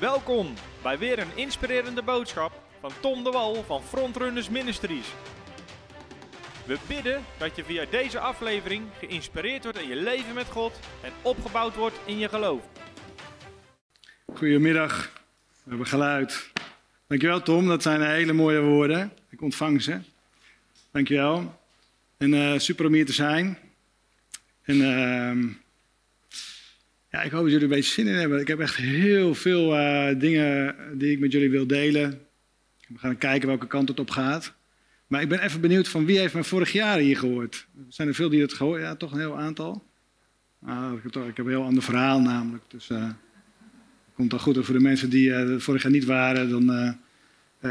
Welkom bij weer een inspirerende boodschap van Tom de Wal van Frontrunners Ministries. We bidden dat je via deze aflevering geïnspireerd wordt in je leven met God en opgebouwd wordt in je geloof. Goedemiddag, we hebben geluid. Dankjewel Tom, dat zijn hele mooie woorden. Ik ontvang ze. Dankjewel. En uh, super om hier te zijn. En uh, ja, ik hoop dat jullie een beetje zin in hebben. Ik heb echt heel veel uh, dingen die ik met jullie wil delen. We gaan kijken welke kant het op gaat. Maar ik ben even benieuwd van wie heeft me vorig jaar hier gehoord? Zijn er veel die het gehoord Ja, toch een heel aantal. Ah, ik, heb een heel ander verhaal namelijk. Dus uh, komt dan goed. Voor de mensen die uh, vorig jaar niet waren, dan...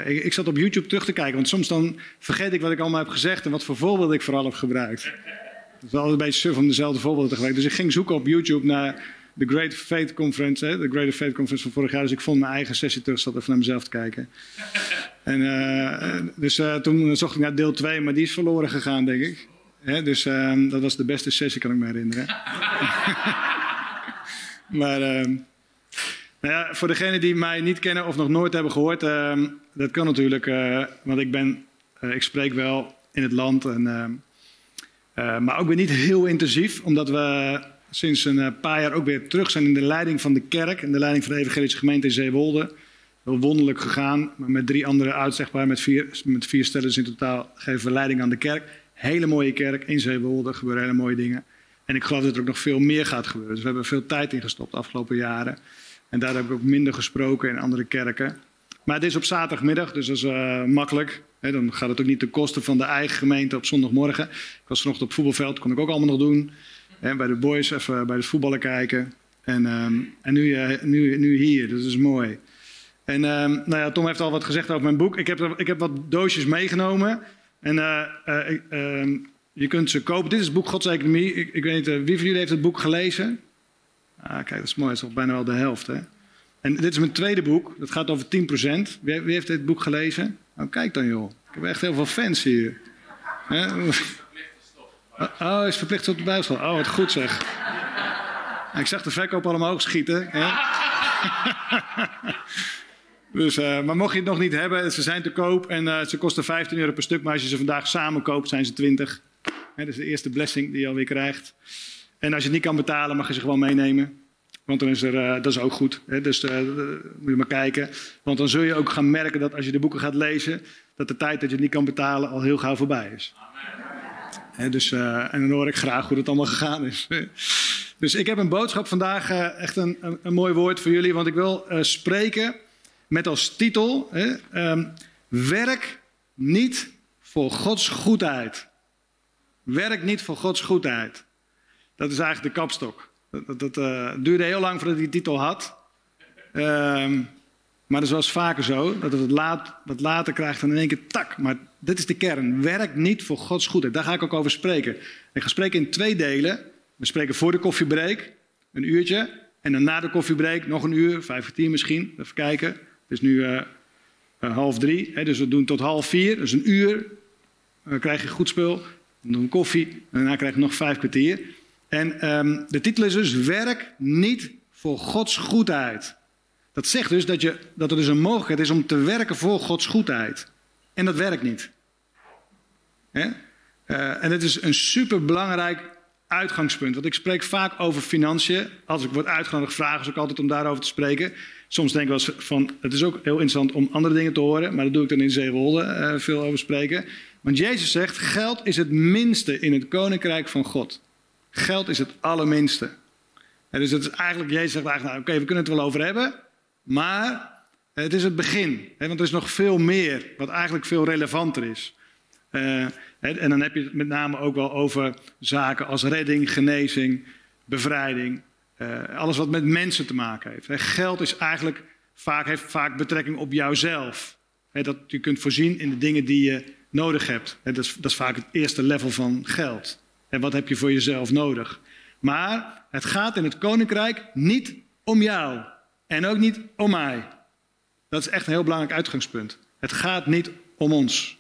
Ik, ik, zat op YouTube terug te kijken, want soms dan vergeet ik wat ik allemaal heb gezegd en wat voor voorbeelden ik vooral heb gebruikt. Het is altijd een beetje suf om dezelfde voorbeelden te gebruiken. Dus ik ging zoeken op YouTube naar de Great Faith Conference, hè, de Great Faith Conference van vorig jaar. Dus ik vond mijn eigen sessie terug, zat even naar mezelf te kijken. En, uh, dus uh, toen zocht ik naar deel 2, maar die is verloren gegaan, denk ik. Hè, dus uh, dat was de beste sessie, kan ik me herinneren. maar ehm, nou ja, voor degenen die mij niet kennen of nog nooit hebben gehoord, ehm, dat kan natuurlijk, eh, want ik ben, ik spreek wel in het land, en, ehm, maar ook weer niet heel intensief, omdat we sinds een paar jaar ook weer terug zijn in de leiding van de kerk, in de leiding van de evangelische gemeente in Zeewolde. Wel wonderlijk gegaan, maar met drie andere uitzegbaar, met vier, met vier stellers in totaal geven we leiding aan de kerk. Hele mooie kerk in Zeewolde, gebeuren hele mooie dingen. En ik geloof dat er ook nog veel meer gaat gebeuren. Dus we hebben veel tijd ingestopt de afgelopen jaren. En daar heb ik ook minder gesproken in andere kerken. Maar het is op zaterdagmiddag, dus dat is uh, makkelijk. Dan gaat het ook niet ten koste van de eigen gemeente op zondagmorgen. Ik was vanochtend op voetbalveld, kon ik ook allemaal nog doen. He, bij de boys even bij het voetballen kijken. En, um, en nu, uh, nu, nu hier, dat is mooi. En um, nou ja, Tom heeft al wat gezegd over mijn boek. Ik heb, ik heb wat doosjes meegenomen. En uh, uh, uh, je kunt ze kopen. Dit is het boek Gods Economie. Ik, ik weet niet, wie van jullie heeft het boek gelezen? Ah, kijk, dat is mooi. Dat is al bijna wel de helft. Hè? En dit is mijn tweede boek. Dat gaat over 10%. Wie, wie heeft dit boek gelezen? Nou, kijk dan joh. Ik heb echt heel veel fans hier. Oh, is verplicht op de Bijbelschool. Oh, wat goed zeg. Ik zag de verkoop allemaal omhoog schieten. Hè? Dus, uh, maar mocht je het nog niet hebben, ze zijn te koop en uh, ze kosten 15 euro per stuk. Maar als je ze vandaag samen koopt, zijn ze 20. He, dat is de eerste blessing die je alweer krijgt. En als je het niet kan betalen, mag je ze gewoon meenemen. Want dan is er, uh, dat is ook goed. Hè? Dus moet je maar kijken. Want dan zul je ook gaan merken dat als je de boeken gaat lezen, dat de tijd dat je het niet kan betalen al heel gauw voorbij is. He, dus, en dan hoor ik graag hoe het allemaal gegaan is. dus ik heb een boodschap vandaag, echt een, een, mooi woord voor jullie. Want ik wil spreken met als titel: hè, um, Werk niet voor Gods goedheid. Werk niet voor Gods goedheid. Dat is eigenlijk de kapstok. Dat, dat, duurde heel lang voordat ik die titel had. Um, maar dat is wel eens vaker zo, dat het laat, wat later krijgt dan in één keer tak. Maar dit is de kern. Werk niet voor Gods goedheid. Daar ga ik ook over spreken. Ik ga spreken in twee delen. We spreken voor de koffiebreak, een uurtje. En dan na de koffiebreak nog een uur, vijf of tien misschien. Even kijken. Het is nu uh, uh, half drie, hè, dus we doen tot half vier. Dus een uur uh, krijg je goed spul. Dan doen we koffie en daarna krijg je nog vijf kwartier. En um, de titel is dus Werk niet voor Gods goedheid. Dat zegt dus dat, je, dat er dus een mogelijkheid is om te werken voor Gods goedheid. En dat werkt niet. Hè? en het is een superbelangrijk uitgangspunt. Want ik spreek vaak over financiën. Als ik word uitgenodigd, vragen ze ook altijd om daarover te spreken. Soms denk ik wel eens van, het is ook heel interessant om andere dingen te horen. Maar dat doe ik dan in Zeewolde uh, veel over spreken. Want Jezus zegt, geld is het minste in het koninkrijk van God. Geld is het allerminste. En dus het is eigenlijk, Jezus zegt eigenlijk, nou, oké, we kunnen het wel over hebben. Maar het is het begin. Hè, want er is nog veel meer, wat eigenlijk veel relevanter is. Uh, en dan heb je het met name ook wel over zaken als redding, genezing, bevrijding. Uh, alles wat met mensen te maken heeft. He, geld is eigenlijk vaak, heeft vaak betrekking op jouzelf. He, dat je kunt voorzien in de dingen die je nodig hebt. He, dat, is, dat, is, vaak het eerste level van geld. En wat heb je voor jezelf nodig? Maar het gaat in het koninkrijk niet om jou. En ook niet om mij. Dat is echt een heel belangrijk uitgangspunt. Het gaat niet om ons.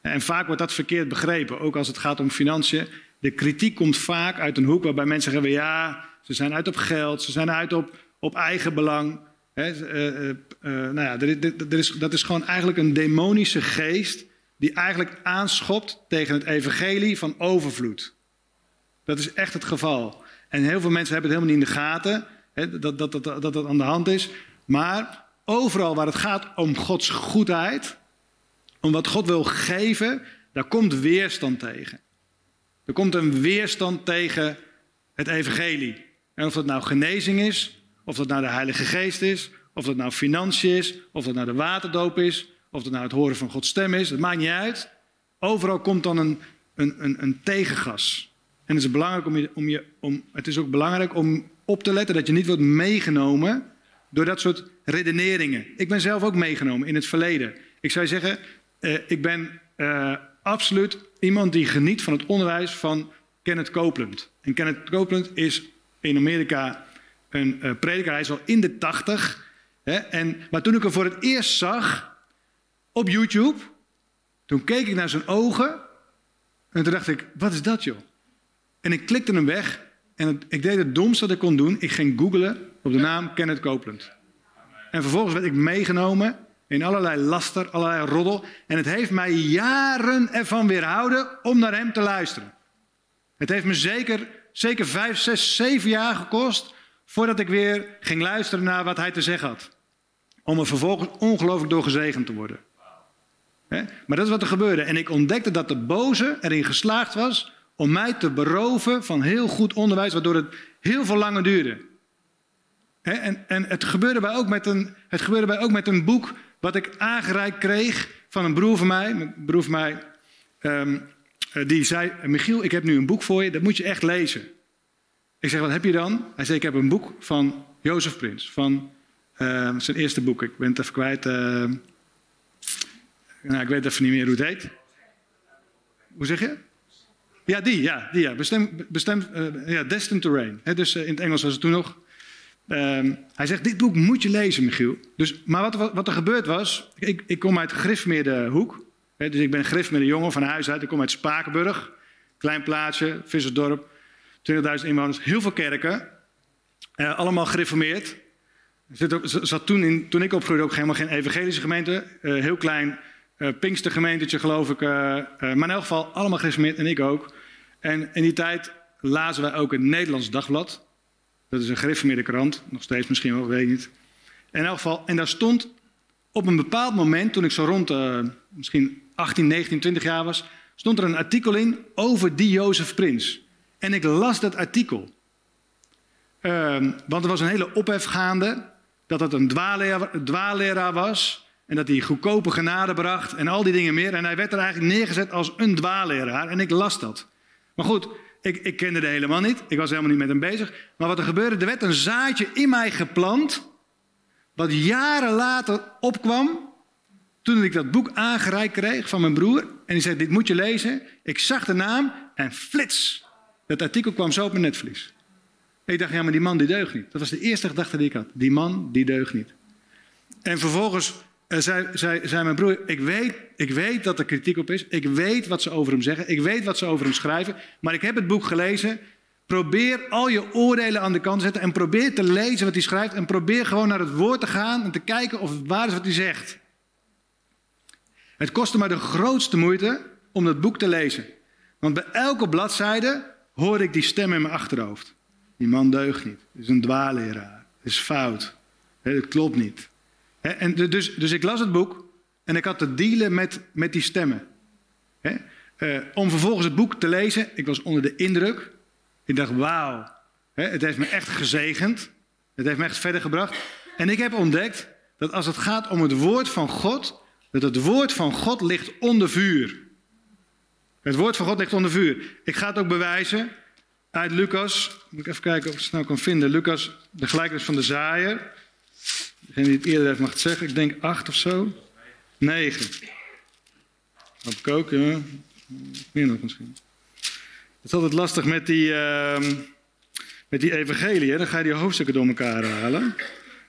En vaak wordt dat verkeerd begrepen, ook als het gaat om financiën. De kritiek komt vaak uit een hoek waarbij mensen zeggen: ja, ze zijn uit op geld, ze zijn uit op, op eigen belang. Hè, uh, uh, nou ja, er, er is, dat is gewoon eigenlijk een demonische geest die eigenlijk aanschopt tegen het evangelie van overvloed. Dat is echt het geval. En heel veel mensen hebben het helemaal niet in de gaten dat, dat, dat, dat dat aan de hand is. Maar overal waar het gaat om Gods goedheid, om wat God wil geven, daar komt weerstand tegen. Er komt een weerstand tegen het evangelie. En of dat nou genezing is, of dat nou de Heilige Geest is, of dat nou financiën is, of dat nou de waterdoop is, of dat nou het horen van Gods stem is, het maakt niet uit. Overal komt dan een, een, een, een tegengas. En het is, belangrijk om je, om je, om, het is ook belangrijk om op te letten dat je niet wordt meegenomen door dat soort redeneringen. Ik ben zelf ook meegenomen in het verleden. Ik zou zeggen, uh, ik ben uh, absoluut iemand die geniet van het onderwijs van Kenneth Copeland. En Kenneth Copeland is in Amerika een uh, prediker. Hij is al in de tachtig. Maar toen ik hem voor het eerst zag op YouTube, toen keek ik naar zijn ogen. En toen dacht ik, wat is dat joh? En ik klikte hem weg. En ik deed het domste dat ik kon doen. Ik ging googlen op de naam Kenneth Copeland. En vervolgens werd ik meegenomen in allerlei laster, allerlei roddel. En het heeft mij jaren ervan weerhouden om naar hem te luisteren. Het heeft me zeker, zeker vijf, zes, zeven jaar gekost voordat ik weer ging luisteren naar wat hij te zeggen had. Om er vervolgens ongelooflijk door gezegend te worden. Maar dat is wat er gebeurde. En ik ontdekte dat de boze erin geslaagd was om mij te beroven van heel goed onderwijs, waardoor het heel veel langer duurde. En, en het, gebeurde bij ook met een, het gebeurde bij ook met een boek wat ik aangereikt kreeg van een broer van mij. Broer van mij um, die zei, Michiel, ik heb nu een boek voor je, dat moet je echt lezen. Ik zeg, wat heb je dan? Hij zei, ik heb een boek van Jozef Prins, van uh, zijn eerste boek. Ik ben het even kwijt. Uh, nou, ik weet even niet meer hoe het heet. Hoe zeg je? Ja, die, ja, die, ja. Bestem, bestem, uh, ja, Destined to Reign. dus in het Engels was het toen nog. Um, hij zegt, dit boek moet je lezen, Michiel. Dus, maar wat, wat, er gebeurd was, ik, ik kom uit Grifmeerde hoek. Dus ik ben Grifmeerde jongen van huis uit. Ik kom uit Spakenburg, klein plaatsje, vissersdorp. 20.000 inwoners, heel veel kerken. Uh, allemaal gereformeerd. Er zat toen, in, toen ik opgroeide ook helemaal geen evangelische gemeente. Heel klein uh, Pinkstergemeentetje geloof ik. maar in elk geval allemaal gereformeerd en ik ook. En in die tijd lazen wij ook een Nederlands dagblad. Dat is een gereformeerde krant, nog steeds misschien wel, weet ik niet. In elk geval, en daar stond op een bepaald moment, toen ik zo rond uh, misschien 18, 19, 20 jaar was, stond er een artikel in over die Jozef Prins. En ik las dat artikel. Uh, want er was een hele ophef gaande dat het een dwaalleraar was. En dat hij goedkope genade bracht en al die dingen meer. En hij werd er eigenlijk neergezet als een dwaalleraar. En ik las dat. Maar goed, ik, ik kende er helemaal niet. Ik was helemaal niet met hem bezig. Maar wat er gebeurde, er werd een zaadje in mij geplant. Wat jaren later opkwam. Toen ik dat boek aangereikt kreeg van mijn broer. En die zei, dit moet je lezen. Ik zag de naam en flits. Dat artikel kwam zo op mijn netvlies. Ik dacht, ja, maar die man die deugt niet. Dat was de eerste gedachte die ik had. Die man die deugt niet. En vervolgens zei, zei, zei, mijn broer, ik weet, ik weet dat er kritiek op is. Ik weet wat ze over hem zeggen. Ik weet wat ze over hem schrijven. Maar ik heb het boek gelezen. Probeer al je oordelen aan de kant te zetten. En probeer te lezen wat hij schrijft. En probeer gewoon naar het woord te gaan. En te kijken of het waar is wat hij zegt. Het kostte me de grootste moeite om dat boek te lezen. Want bij elke bladzijde hoorde ik die stem in mijn achterhoofd. Die man deugt niet. Het is een dwaalleraar. Het is fout. Het klopt niet. En dus, dus ik las het boek en ik had te dealen met, met die stemmen. Uh, om vervolgens het boek te lezen, ik was onder de indruk. Ik dacht, wauw, het heeft me echt gezegend. Het heeft me echt verder gebracht. En ik heb ontdekt dat als het gaat om het woord van God, dat het woord van God ligt onder vuur. Het woord van God ligt onder vuur. Ik ga het ook bewijzen uit Lucas. Moet ik even kijken of ik het snel kan vinden. Lucas, de gelijkenis van de zaaier. Degene die het eerder heeft mag zeggen. Ik denk acht of zo. Negen. Op koken, ja. Meer nog misschien. Het is altijd lastig met die, uh, met die evangelie. Hè? Dan ga je die hoofdstukken door elkaar halen.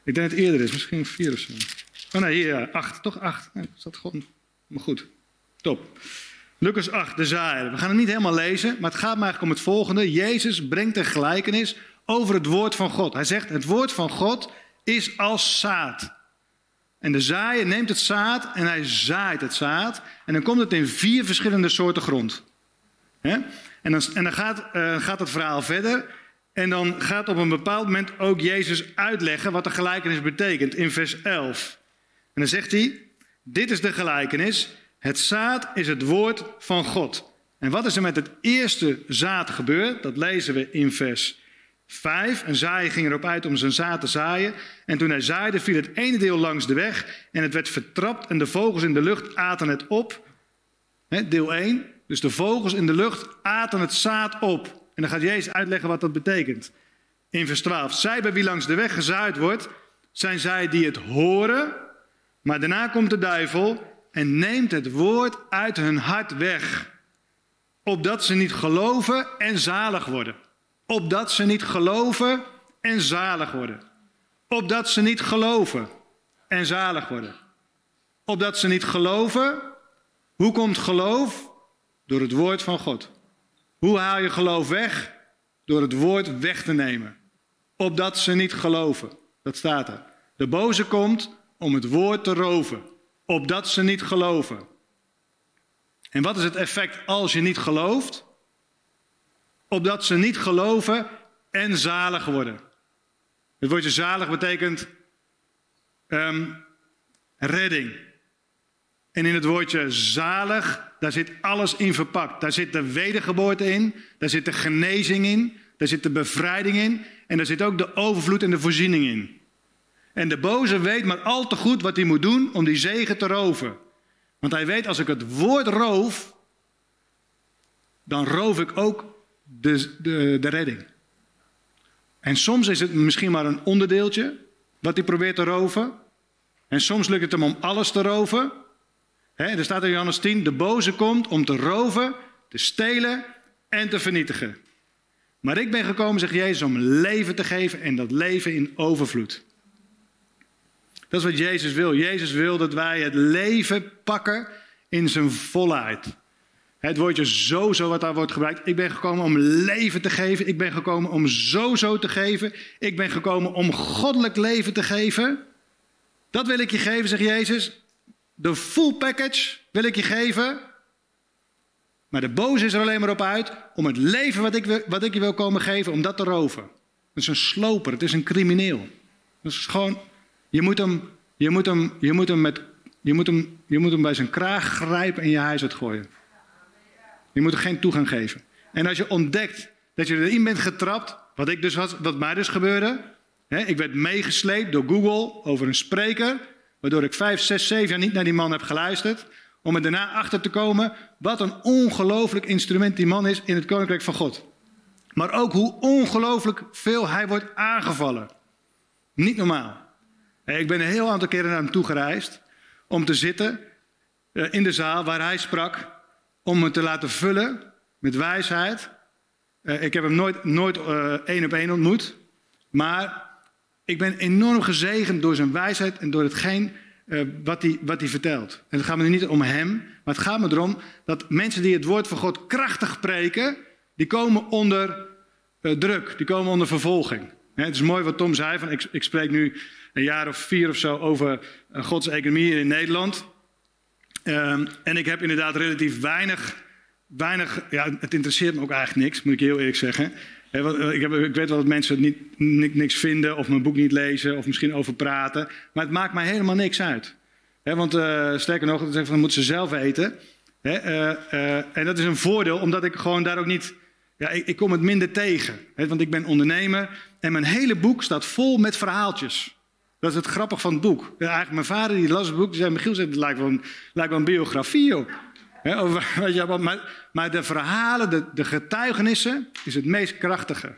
Ik denk dat het eerder is. Misschien vier of zo. Oh nee, hier. Acht. Toch acht. Nee, gewoon. Maar goed. Top. Lucas 8, de zaaier. We gaan het niet helemaal lezen, maar het gaat me eigenlijk om het volgende. Jezus brengt een gelijkenis over het woord van God. Hij zegt, het woord van God is als zaad. En de zaaier neemt het zaad en hij zaait het zaad. En dan komt het in vier verschillende soorten grond. En dan, en dan gaat, uh, gaat het verhaal verder. En dan gaat op een bepaald moment ook Jezus uitleggen wat de gelijkenis betekent in vers 11. En dan zegt hij: Dit is de gelijkenis. Het zaad is het woord van God. En wat is er met het eerste zaad gebeurd? Dat lezen we in vers 5. Een zaaier ging erop uit om zijn zaad te zaaien. En toen hij zaaide, viel het ene deel langs de weg. En het werd vertrapt en de vogels in de lucht aten het op. deel 1. Dus de vogels in de lucht aten het zaad op. En dan gaat Jezus uitleggen wat dat betekent. In vers 12. Zij bij wie langs de weg gezaaid wordt, zijn zij die het horen. Maar daarna komt de duivel en neemt het woord uit hun hart weg. Opdat ze niet geloven en zalig worden. Opdat ze niet geloven en zalig worden. Opdat ze niet geloven en zalig worden. Opdat ze niet geloven. Hoe komt geloof? Door het woord van God. Hoe haal je geloof weg? Door het woord weg te nemen. Opdat ze niet geloven. Dat staat er. De boze komt om het woord te roven. Opdat ze niet geloven. En wat is het effect als je niet gelooft? Opdat ze niet geloven en zalig worden. Het woordje zalig betekent um, redding. En in het woordje zalig, daar zit alles in verpakt. Daar zit de wedergeboorte in, daar zit de genezing in, daar zit de bevrijding in en daar zit ook de overvloed en de voorziening in. En de boze weet maar al te goed wat hij moet doen om die zegen te roven. Want hij weet, als ik het woord roof, dan roof ik ook de, de, de redding. En soms is het misschien maar een onderdeeltje wat hij probeert te roven. En soms lukt het hem om alles te roven. Er staat in Johannes 10, de boze komt om te roven, te stelen en te vernietigen. Maar ik ben gekomen, zegt Jezus, om leven te geven en dat leven in overvloed. Dat is wat Jezus wil. Jezus wil dat wij het leven pakken in zijn volheid. Het woordje zo, zo wat daar wordt gebruikt. Ik ben gekomen om leven te geven. Ik ben gekomen om zo, zo te geven. Ik ben gekomen om goddelijk leven te geven. Dat wil ik je geven, zegt Jezus. De full package wil ik je geven. Maar de boze is er alleen maar op uit om het leven wat ik, wat ik je wil komen geven, om dat te roven. Het is een sloper, het is een crimineel. Dat is gewoon, je moet hem, je moet hem, je moet hem, met, je moet hem, je moet hem bij zijn kraag grijpen en je huis uitgooien. Je moet er geen toegang geven. En als je ontdekt dat je erin bent getrapt, wat, ik dus was, wat mij dus gebeurde. Hè, ik werd meegesleept door Google over een spreker, waardoor ik vijf, zes, zeven jaar niet naar die man heb geluisterd. Om er daarna achter te komen wat een ongelooflijk instrument die man is in het koninkrijk van God. Maar ook hoe ongelooflijk veel hij wordt aangevallen. Niet normaal. Ik ben een heel aantal keren naar hem toe gereisd om te zitten eh, in de zaal waar hij sprak om me te laten vullen met wijsheid. Uh, ik heb hem nooit, nooit uh, één op één ontmoet. Maar ik ben enorm gezegend door zijn wijsheid en door hetgeen uh, wat, hij, wat hij vertelt. En het gaat me niet om hem, maar het gaat me erom dat mensen die het woord van God krachtig preken, die komen onder druk, die komen onder vervolging. het is mooi wat Tom zei, van ik, ik spreek nu een jaar of vier of zo over Gods economie in Nederland. Um, en ik heb inderdaad relatief weinig, weinig, ja, het interesseert me ook eigenlijk niks, moet ik heel eerlijk zeggen. ik, heb, ik weet wel dat mensen niks vinden of mijn boek niet lezen of misschien over praten, maar het maakt mij helemaal niks uit. want uh, sterker nog, dan moeten ze zelf eten. uh, en dat is een voordeel, omdat ik gewoon daar ook niet, ja, ik, ik kom het minder tegen. want ik ben ondernemer en mijn hele boek staat vol met verhaaltjes. Dat is het grappige van het boek. Eigenlijk mijn vader die las het boek, die zei, Michiel, het lijkt wel een, biografie, je, maar, maar, de verhalen, de, getuigenissen, is het meest krachtige.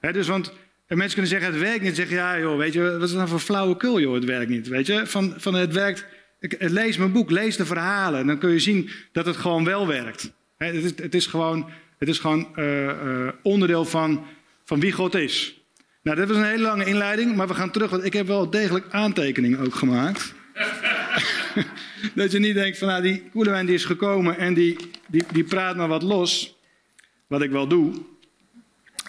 dus want mensen kunnen zeggen, het werkt niet. Zeggen, ja joh, weet je, wat is dat nou voor flauwekul, joh, het werkt niet. Weet je, van, van het werkt, ik, lees mijn boek, lees de verhalen. Dan kun je zien dat het gewoon wel werkt. het, is, het, is, gewoon, het is gewoon uh, uh, onderdeel van, van wie God is. Nou, dit was een hele lange inleiding, maar we gaan terug, want ik heb wel degelijk aantekeningen ook gemaakt. dat je niet denkt van, nou, die Koelewijn die is gekomen en die, die, die praat maar wat los. Wat ik wel doe.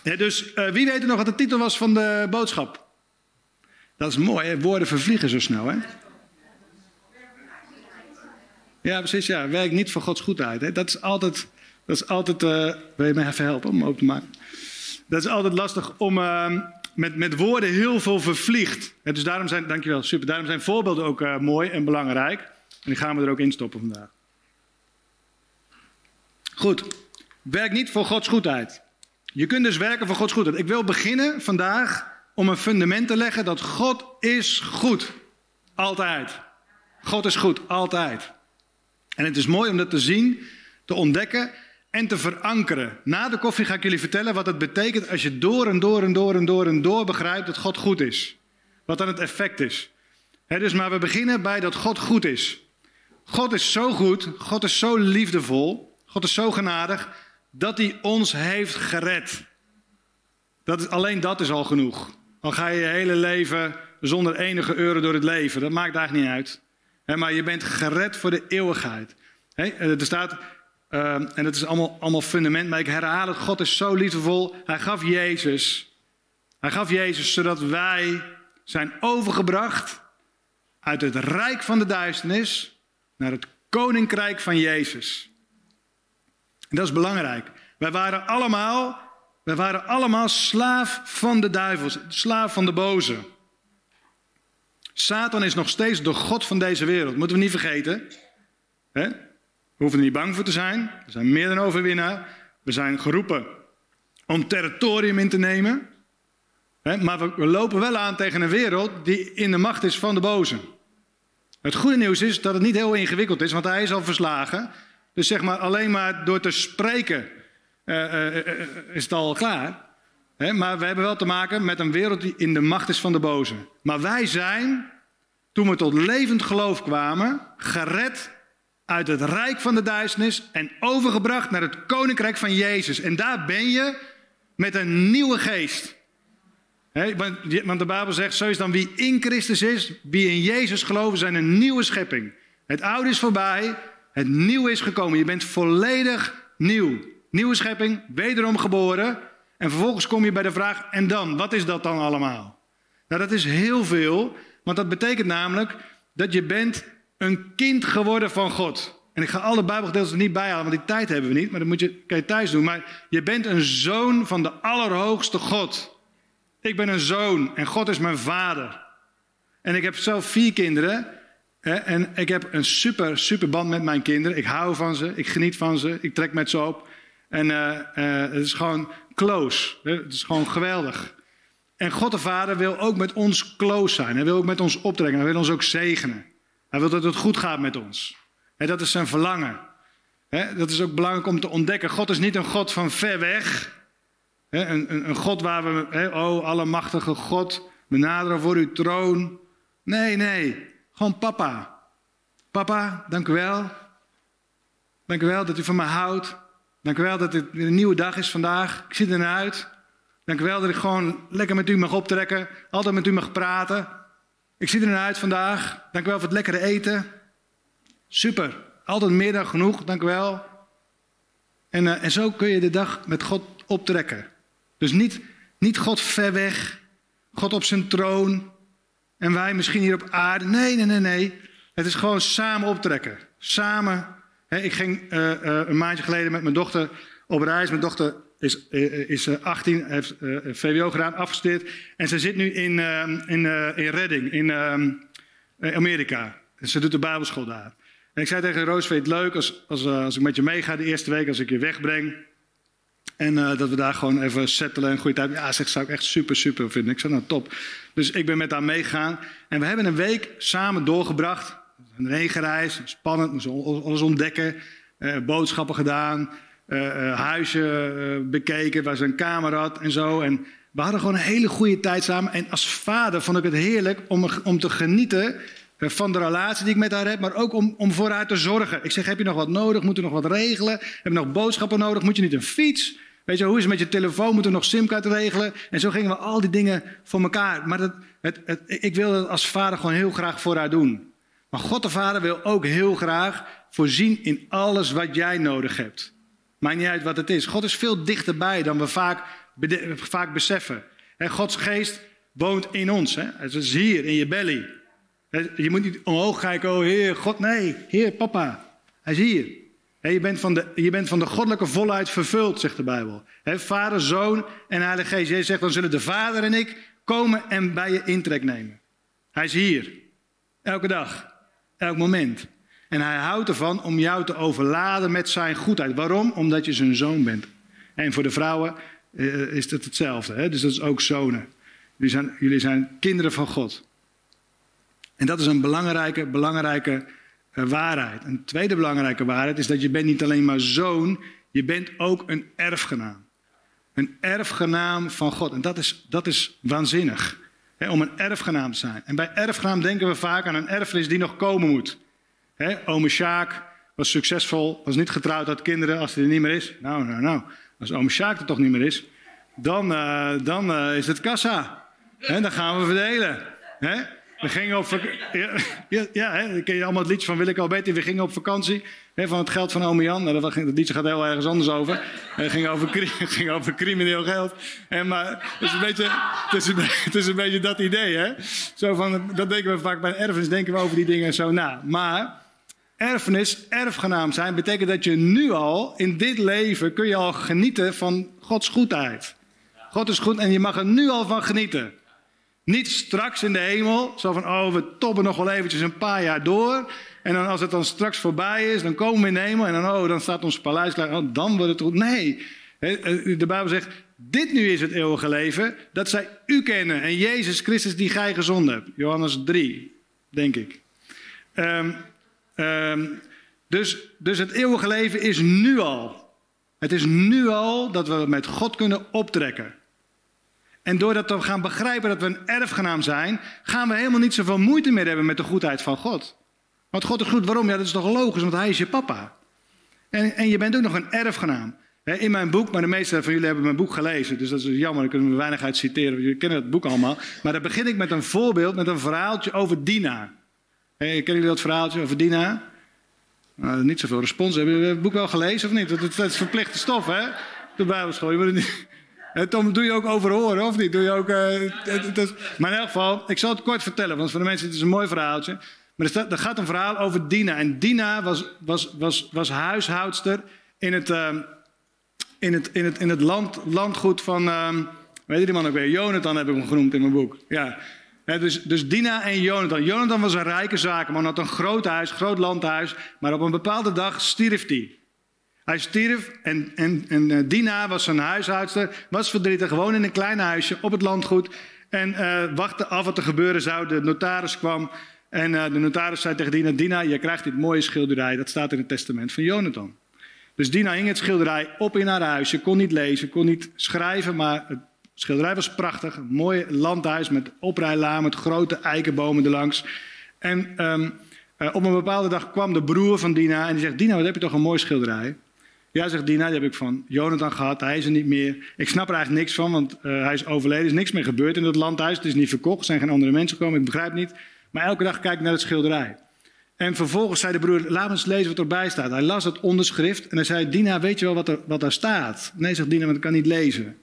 dus uh, wie weet nog wat de titel was van de boodschap? Dat is mooi, hè? woorden vervliegen zo snel. Hè? Ja, precies. Ja. Werk niet voor Gods goedheid. Hè? Dat is altijd. Dat is altijd uh, wil je mij even helpen om open te maken? Dat is altijd lastig om. Uh, met, met woorden heel veel vervliegt. dus daarom zijn, dankjewel, super. Daarom zijn voorbeelden ook uh, mooi en belangrijk. En die gaan we er ook in stoppen vandaag. Goed. Werk niet voor Gods goedheid. Je kunt dus werken voor Gods goedheid. Ik wil beginnen vandaag om een fundament te leggen dat God is goed. Altijd. God is goed, altijd. En het is mooi om dat te zien, te ontdekken en te verankeren. Na de koffie ga ik jullie vertellen wat het betekent als je door en door en door en door en door begrijpt dat God goed is. Wat dan het effect is. dus maar we beginnen bij dat God goed is. God is zo goed, God is zo liefdevol, God is zo genadig dat hij ons heeft gered. Dat is, alleen dat is al genoeg. Al ga je je hele leven zonder enige euro door het leven, dat maakt eigenlijk niet uit. maar je bent gered voor de eeuwigheid. er staat, ehm, en het is allemaal, allemaal fundament, maar ik herhaal het, God is zo liefdevol. Hij gaf Jezus. Hij gaf Jezus zodat wij zijn overgebracht uit het rijk van de duisternis naar het koninkrijk van Jezus. En dat is belangrijk. Wij waren allemaal, wij waren allemaal slaaf van de duivel, slaaf van de boze. Satan is nog steeds de God van deze wereld. Moeten we niet vergeten. We hoeven er niet bang voor te zijn. We zijn meer dan overwinnaar. We zijn geroepen om territorium in te nemen. Maar we, lopen wel aan tegen een wereld die in de macht is van de boze. Het goede nieuws is dat het niet heel ingewikkeld is, want hij is al verslagen. Dus zeg maar alleen maar door te spreken uh, uh, is het al klaar. maar we hebben wel te maken met een wereld die in de macht is van de boze. Maar wij zijn, toen we tot levend geloof kwamen, gered uit het rijk van de duisternis en overgebracht naar het koninkrijk van Jezus. En daar ben je met een nieuwe geest. want de Bijbel zegt, zo is dan wie in Christus is, wie in Jezus geloven, zijn een nieuwe schepping. Het oude is voorbij, het nieuwe is gekomen. Je bent volledig nieuw. Nieuwe schepping, wederom geboren. En vervolgens kom je bij de vraag, en dan? Wat is dat dan allemaal? Nou, dat is heel veel, want dat betekent namelijk dat je bent een kind geworden van God. En ik ga alle Bijbelgedeelten er niet bijhalen, want die tijd hebben we niet. Maar dat moet je, kan je thuis doen. Maar je bent een zoon van de Allerhoogste God. Ik ben een zoon en God is mijn vader. En ik heb zelf vier kinderen. En ik heb een super, super band met mijn kinderen. Ik hou van ze, ik geniet van ze, ik trek met ze op. En uh, uh, het is gewoon close. Het is gewoon geweldig. En God de Vader wil ook met ons close zijn. Hij wil ook met ons optrekken. Hij wil ons ook zegenen. Hij wil dat het goed gaat met ons. Dat is zijn verlangen. dat is ook belangrijk om te ontdekken. God is niet een God van ver weg. een, een, een, God waar we, oh, allemachtige God, we naderen voor uw troon. Nee, nee. Gewoon papa. Papa, dank u wel. Dank u wel dat u van me houdt. Dank u wel dat het een nieuwe dag is vandaag. Ik zie er naar uit. Dank u wel dat ik gewoon lekker met u mag optrekken. Altijd met u mag praten. Ik zie er naar uit vandaag. Dank u wel voor het lekkere eten. Super. Altijd meer dan genoeg. Dank u wel. En, uh, en zo kun je de dag met God optrekken. Dus niet, niet God ver weg. God op zijn troon. En wij misschien hier op aarde. Nee, nee, nee, nee. Het is gewoon samen optrekken. Samen. ik ging uh, uh, een maandje geleden met mijn dochter op reis. Mijn dochter is, is 18, heeft VWO gedaan, afgestudeerd. En ze zit nu in, in, in Redding, in Amerika. Ze doet de Bijbelschool daar. En ik zei tegen Roos, vind je het leuk als, als, als ik met je meega de eerste week, als ik je wegbreng? En dat we daar gewoon even settelen en goede tijd. Ja, zegt, zou ik echt super, super vinden. Ik zei, nou top. Dus ik ben met haar meegegaan. En we hebben een week samen doorgebracht. Een regenreis, spannend, moesten alles ontdekken. Boodschappen gedaan. Uh, huizen bekeken, waar ze een kamer had en zo. En we hadden gewoon een hele goede tijd samen. En als vader vond ik het heerlijk om, om te genieten van de relatie die ik met haar heb, maar ook om, om voor haar te zorgen. Ik zeg, heb je nog wat nodig? Moet je nog wat regelen? Heb je nog boodschappen nodig? Moet je niet een fiets? Weet je, hoe is het met je telefoon? Moeten we nog simkaart regelen? En zo gingen we al die dingen voor elkaar. Maar dat, het, ik wil dat als vader gewoon heel graag voor haar doen. Maar God de Vader wil ook heel graag voorzien in alles wat jij nodig hebt. Maakt niet uit wat het is. God is veel dichterbij dan we vaak, vaak beseffen. En Gods geest woont in ons. Hè? Het is hier, in je belly. Je moet niet omhoog kijken, oh Heer, God, nee. Heer, papa, hij is hier. Je bent, van de, je bent van de goddelijke volheid vervuld, zegt de Bijbel. vader, Zoon en Heilige Geest. Jezus zegt, dan zullen de Vader en ik komen en bij je intrek nemen. Hij is hier. Elke dag. Elk moment. En hij houdt ervan om jou te overladen met zijn goedheid. Waarom? Omdat je zijn zoon bent. En voor de vrouwen eh, is het hetzelfde. Hè? Dus dat is ook zonen. Jullie zijn, jullie zijn kinderen van God. En dat is een belangrijke, belangrijke uh, waarheid. Een tweede belangrijke waarheid is dat je bent niet alleen maar zoon, je bent ook een erfgenaam. Een erfgenaam van God. En dat is, dat is waanzinnig. Hè, om een erfgenaam te zijn. En bij erfgenaam denken we vaak aan een erfenis die nog komen moet. Ome Sjaak was succesvol, was niet getrouwd, had kinderen. Als hij er niet meer is, nou, nou, nou. Als ome Sjaak er toch niet meer is, dan, uh, dan uh, is het kassa. Hè, dan gaan we verdelen. We gingen op Ja, ken je allemaal het liedje van Wil ik al beter. We gingen op vakantie van het geld van ome Jan. Nou, dat, liedje gaat heel ergens anders over. Het ging over, ging over crimineel geld. En, maar het is, een beetje, het, is een, beetje dat idee. Hè? Zo van, dat denken we vaak bij erfenis. Denken we over die dingen zo na. Maar erfenis, erfgenaam zijn, betekent dat je nu al, in dit leven, kun je al genieten van Gods goedheid. God is goed en je mag er nu al van genieten. Niet straks in de hemel, zo van, oh, we toppen nog wel eventjes een paar jaar door. En dan als het dan straks voorbij is, dan komen we in de hemel en dan, oh, dan staat ons paleis klaar. Oh, dan wordt het goed. Nee, de Bijbel zegt, dit nu is het eeuwige leven, dat zij u kennen en Jezus Christus die gij gezonden hebt. Johannes 3, denk ik. Um, um, dus, dus het eeuwige leven is nu al. Het is nu al dat we met God kunnen optrekken. En doordat we gaan begrijpen dat we een erfgenaam zijn, gaan we helemaal niet zoveel moeite meer hebben met de goedheid van God. Want God is goed, waarom? Ja, dat is toch logisch, want hij is je papa. En, en je bent ook nog een erfgenaam. In mijn boek, maar de meeste van jullie hebben mijn boek gelezen, dus dat is jammer, ik kan er weinig uit citeren, jullie kennen het boek allemaal. Maar dan begin ik met een voorbeeld, met een verhaaltje over Dina. Kennen jullie dat verhaaltje over Dina? Nou, niet zoveel respons. Hebben jullie het boek wel gelezen of niet? Dat, is verplichte stof, hè? De Bijbelschool. Je moet het niet... Eh, Tom, doe je ook overhoren of niet? Doe je ook, het, het, maar in elk geval, ik zal het kort vertellen, want voor de mensen het is een mooi verhaaltje. Maar er, gaat een verhaal over Dina. En Dina was, was, was, was huishoudster in het, uh, in het, in het, het land, landgoed van, weet je die man ook weer? Jonathan heb ik hem genoemd in mijn boek. Ja. Dus, dus Dina en Jonathan. Jonathan was een rijke zakenman, had een groot huis, groot landhuis. Maar op een bepaalde dag stierf hij. Hij stierf en, en, en uh, Dina was zijn huishoudster, was verdrietig, gewoon in een klein huisje op het landgoed. En uh, wachtte af wat er gebeuren zou. De notaris kwam en uh, de notaris zei tegen Dina, Dina, je krijgt dit mooie schilderij. Dat staat in het testament van Jonathan. Dus Dina hing het schilderij op in haar huis. Ze kon niet lezen, kon niet schrijven, maar het schilderij was prachtig. Een mooi landhuis met oprijlaan, met grote eikenbomen erlangs. En um, op een bepaalde dag kwam de broer van Dina en die zegt, Dina, wat heb je toch een mooi schilderij? Ja, zegt Dina, die heb ik van Jonathan gehad. Hij is er niet meer. Ik snap er eigenlijk niks van, want uh, hij is overleden. Er is niks meer gebeurd in dat landhuis. Het is niet verkocht. Er zijn geen andere mensen gekomen. Ik begrijp niet. Maar elke dag kijk ik naar het schilderij. En vervolgens zei de broer, laat me eens lezen wat erbij staat. Hij las het onderschrift en hij zei, Dina, weet je wel wat er, wat daar staat? Nee, zegt Dina, want ik kan niet lezen.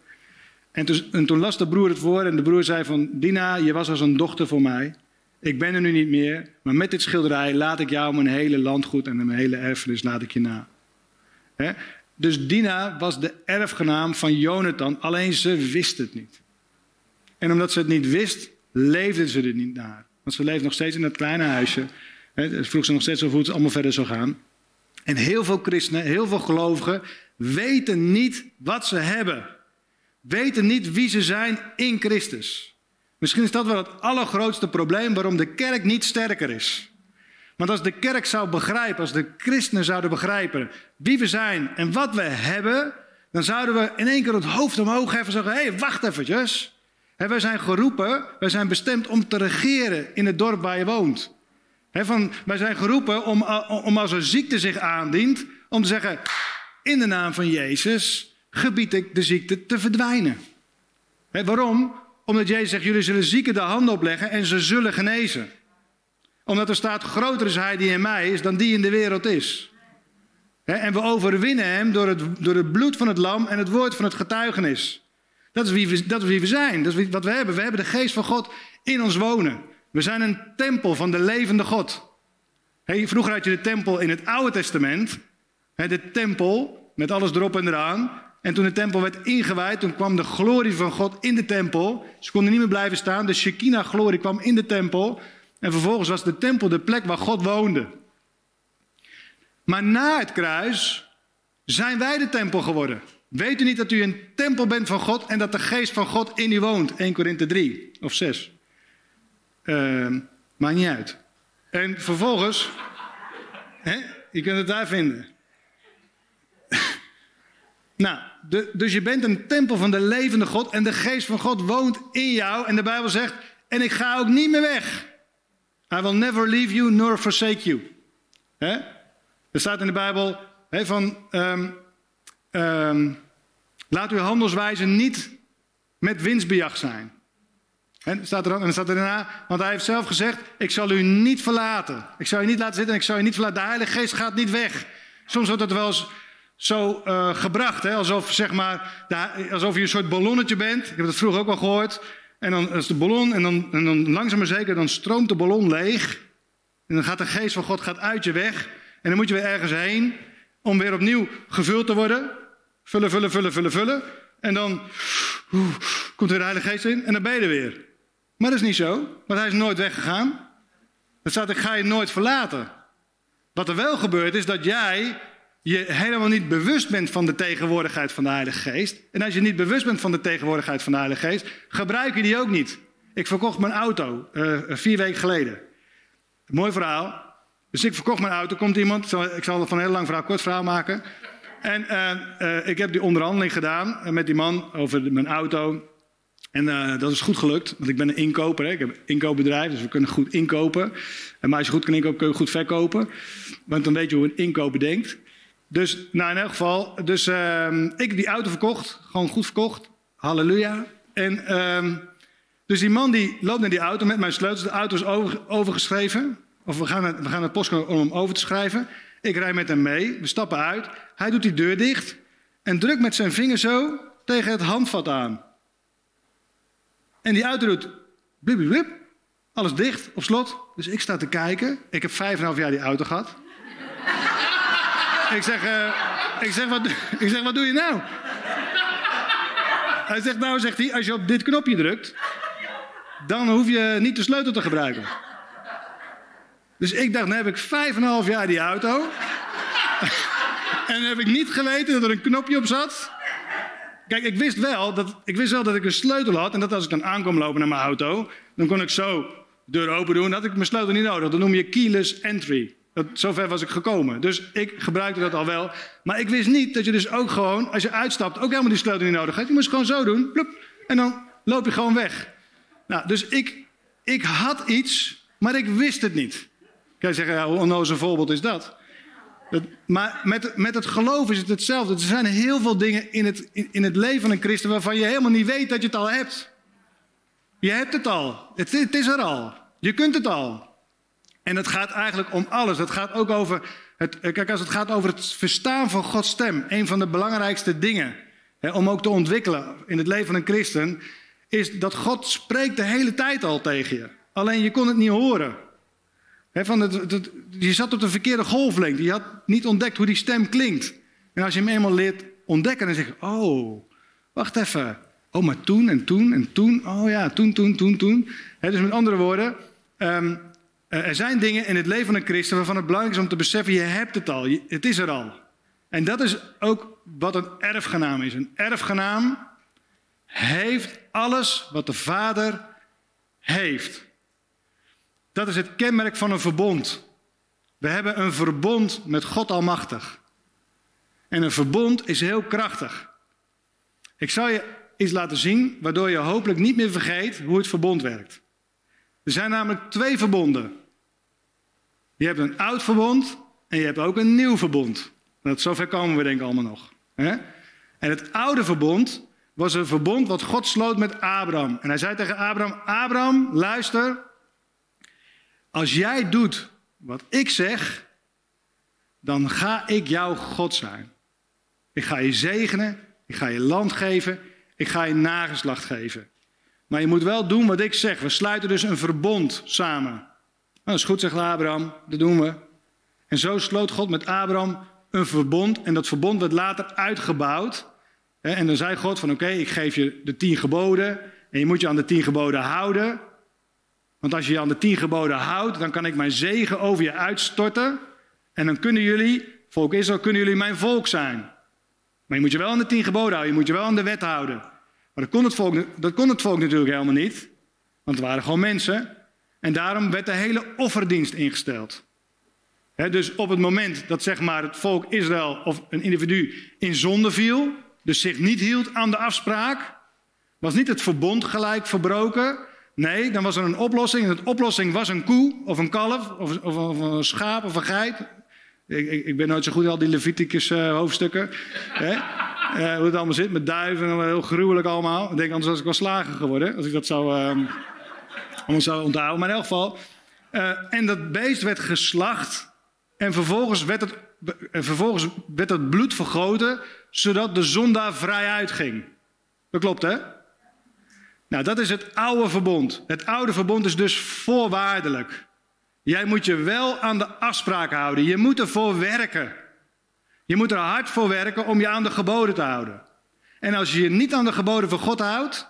En toen, en toen las de broer het voor en de broer zei van, Dina, je was als een dochter voor mij. Ik ben er nu niet meer, maar met dit schilderij laat ik jou mijn hele landgoed en mijn hele erfenis ik je na. Dus Dina was de erfgenaam van Jonathan, alleen ze wist het niet. En omdat ze het niet wist, leefde ze er niet naar. Want ze leefde nog steeds in dat kleine huisje. He, vroeg ze nog steeds of hoe het allemaal verder zou gaan. En heel veel christenen, heel veel gelovigen, weten niet wat ze hebben. Weten niet wie ze zijn in Christus. Misschien is dat wel het allergrootste probleem waarom de kerk niet sterker is. Want als de kerk zou begrijpen, als de christenen zouden begrijpen wie we zijn en wat we hebben, dan zouden we in één keer het hoofd omhoog heffen en zeggen: hé, hey, wacht eventjes. wij zijn geroepen, wij zijn bestemd om te regeren in het dorp waar je woont. van, wij zijn geroepen om, om als er ziekte zich aandient, om te zeggen: in de naam van Jezus gebied ik de ziekte te verdwijnen. waarom? Omdat Jezus zegt: jullie zullen zieken de handen opleggen en ze zullen genezen omdat er staat, groter is hij die in mij is dan die in de wereld is. en we overwinnen hem door het, door het bloed van het lam en het woord van het getuigenis. Dat is wie we, dat is wie we zijn. Dat is wat we hebben. We hebben de geest van God in ons wonen. We zijn een tempel van de levende God. Vroeger had je de tempel in het Oude Testament. de tempel met alles erop en eraan. En toen de tempel werd ingewijd, toen kwam de glorie van God in de tempel. Ze konden niet meer blijven staan. De Shekinah-glorie kwam in de tempel. En vervolgens was de tempel de plek waar God woonde. Maar na het kruis zijn wij de tempel geworden. Weet u niet dat u een tempel bent van God en dat de geest van God in u woont? 1 Korinthe 3 of 6. Uh, ehm, maakt niet uit. En vervolgens, hè, je kunt het daar vinden. Nou, de, dus je bent een tempel van de levende God en de geest van God woont in jou. En de Bijbel zegt, en ik ga ook niet meer weg. I will never leave you nor forsake you. Hè? Er staat in de Bijbel van, um, um, laat uw handelswijze niet met winstbejag zijn. En staat er dan, en staat er daarna, want hij heeft zelf gezegd: Ik zal u niet verlaten. Ik zal u niet laten zitten en ik zal u niet verlaten. De Heilige Geest gaat niet weg. Soms wordt het wel eens zo uh, gebracht, hè? Alsof, zeg maar, de, alsof je een soort ballonnetje bent. Ik heb dat vroeger ook wel gehoord. En dan is de ballon, en dan, en dan langzaam maar zeker, dan stroomt de ballon leeg. En dan gaat de geest van God gaat uit je weg. En dan moet je weer ergens heen om weer opnieuw gevuld te worden. Vullen, vullen, vullen, vullen, vullen. En dan komt er de Heilige Geest in en dan ben je er weer. Maar dat is niet zo, want hij is nooit weggegaan. Er staat, ik ga je nooit verlaten. Wat er wel gebeurt is dat jij je helemaal niet bewust bent van de tegenwoordigheid van de Heilige Geest. En als je niet bewust bent van de tegenwoordigheid van de Heilige Geest, gebruik je die ook niet. Ik verkocht mijn auto uh, vier weken geleden. Mooi verhaal. Dus ik verkocht mijn auto, komt iemand, ik zal van een heel lang verhaal kort verhaal maken. En uh, uh, ik heb die onderhandeling gedaan met die man over mijn auto. En dat is goed gelukt, want ik ben een inkoper. Hè. Ik heb een inkoopbedrijf, dus we kunnen goed inkopen. En maar als je goed kan inkopen, kun je goed verkopen. Want dan weet je hoe een inkoper denkt. Dus nou in elk geval, dus uh, ik heb die auto verkocht, gewoon goed verkocht. Halleluja. En uh, dus die man die loopt naar die auto met mijn sleutels. De auto is over, overgeschreven. Of we gaan, het, we gaan om hem over te schrijven. Ik rijd met hem mee, we stappen uit. Hij doet die deur dicht en drukt met zijn vinger zo tegen het handvat aan. En die auto doet blip. Alles dicht, op slot. Dus ik sta te kijken. Ik heb vijf en half jaar die auto gehad. Ik zeg, uh, ik, zeg wat, ik zeg, wat doe je nou? Hij zegt, nou, zegt hij, als je op dit knopje drukt, dan hoef je niet de sleutel te gebruiken. Dus ik dacht, dan heb ik vijf en half jaar die auto. en heb ik niet geweten dat er een knopje op zat. Kijk, ik wist, wel dat, ik wist wel dat ik een sleutel had. En dat als ik dan aankom lopen naar mijn auto, dan kon ik zo de deur open doen. Dan had ik mijn sleutel niet nodig. Dat noem je keyless entry. Dat, zover was ik gekomen. Dus ik gebruikte dat al wel. Maar ik wist niet dat je dus ook gewoon, als je uitstapt, ook helemaal die sleutel niet nodig hebt. Je moest gewoon zo doen. Plup, en dan loop je gewoon weg. Nou, dus ik, ik had iets, maar ik wist het niet. Kan je zeggen, ja, hoe onnozel voorbeeld is dat? maar met, met het geloof is het hetzelfde. Er zijn heel veel dingen in het, in, in, het leven van een christen waarvan je helemaal niet weet dat je het al hebt. Je hebt het al. Het, het is er al. Je kunt het al. En het gaat eigenlijk om alles. Het gaat ook over. Het, kijk, als het gaat over het verstaan van Gods stem, een van de belangrijkste dingen hè, om ook te ontwikkelen in het leven van een christen, is dat God spreekt de hele tijd al tegen je. Alleen je kon het niet horen van het, je zat op de verkeerde golflengte. Je had niet ontdekt hoe die stem klinkt. En als je hem eenmaal leert ontdekken, dan zeg je: Oh, wacht even. Oh, maar toen en toen en toen. Oh ja, toen, toen, toen, toen. dus met andere woorden, um, er zijn dingen in het leven van een christen waarvan het belangrijk is om te beseffen: je hebt het al, het is er al. En dat is ook wat een erfgenaam is. Een erfgenaam heeft alles wat de vader heeft. Dat is het kenmerk van een verbond. We hebben een verbond met God Almachtig. En een verbond is heel krachtig. Ik zal je iets laten zien, waardoor je hopelijk niet meer vergeet hoe het verbond werkt. Er zijn namelijk twee verbonden. Je hebt een oud verbond en je hebt ook een nieuw verbond. Dat, zover komen we denk ik allemaal nog. Hè? En het oude verbond was een verbond wat God sloot met Abraham. En hij zei tegen Abraham, Abraham, luister, als jij doet wat ik zeg, dan ga ik jouw God zijn. Ik ga je zegenen, ik ga je land geven, ik ga je nageslacht geven. Maar je moet wel doen wat ik zeg. We sluiten dus een verbond samen. Nou, dat is goed, zegt Abraham, dat doen we. En zo sloot God met Abraham een verbond. En dat verbond werd later uitgebouwd. En dan zei God van oké, ik geef je de tien geboden. En je moet je aan de tien geboden houden. Want als je je aan de tien geboden houdt, dan kan ik mijn zegen over je uitstorten. En dan kunnen jullie, volk Israël, kunnen jullie mijn volk zijn. Maar je moet je wel aan de tien geboden houden, je moet je wel aan de wet houden. Maar dat kon het volk, dat kon het volk natuurlijk helemaal niet. Want het waren gewoon mensen. En daarom werd de hele offerdienst ingesteld. dus op het moment dat zeg maar, het volk Israël of een individu in zonde viel, dus zich niet hield aan de afspraak, was niet het verbond gelijk verbroken. Nee, dan was er een oplossing. En de oplossing was een koe of een kalf of, of, een schaap of een geit. Ik, ik, ben nooit zo goed in al die Leviticus uh, hoofdstukken. Uh, hoe het allemaal zit met duiven en heel gruwelijk allemaal. Ik denk anders was ik wel slager geworden als ik dat zou, uh, zou onthouden. Maar in elk geval. Uh, en dat beest werd geslacht. En vervolgens werd het, vervolgens werd het bloed vergoten. Zodat de zondaar vrij uitging. Dat klopt hè? Nou, dat is het oude verbond. Het oude verbond is dus voorwaardelijk. Jij moet je wel aan de afspraken houden. Je moet ervoor werken. Je moet er hard voor werken om je aan de geboden te houden. En als je je niet aan de geboden van God houdt,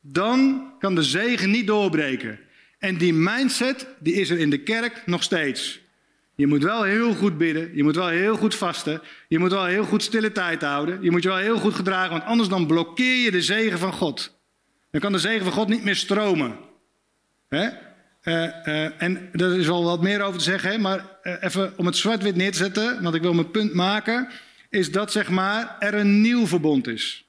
dan kan de zegen niet doorbreken. En die mindset, die is er in de kerk nog steeds. Je moet wel heel goed bidden, je moet wel heel goed vasten, je moet wel heel goed stille tijd houden, je moet je wel heel goed gedragen, want anders dan blokkeer je de zegen van God. Dan kan de zegen van God niet meer stromen. Hè? Uh, uh, en er is wel wat meer over te zeggen, hè? maar uh, even om het zwart-wit neer te zetten, want ik wil mijn punt maken, is dat zeg maar er een nieuw verbond is.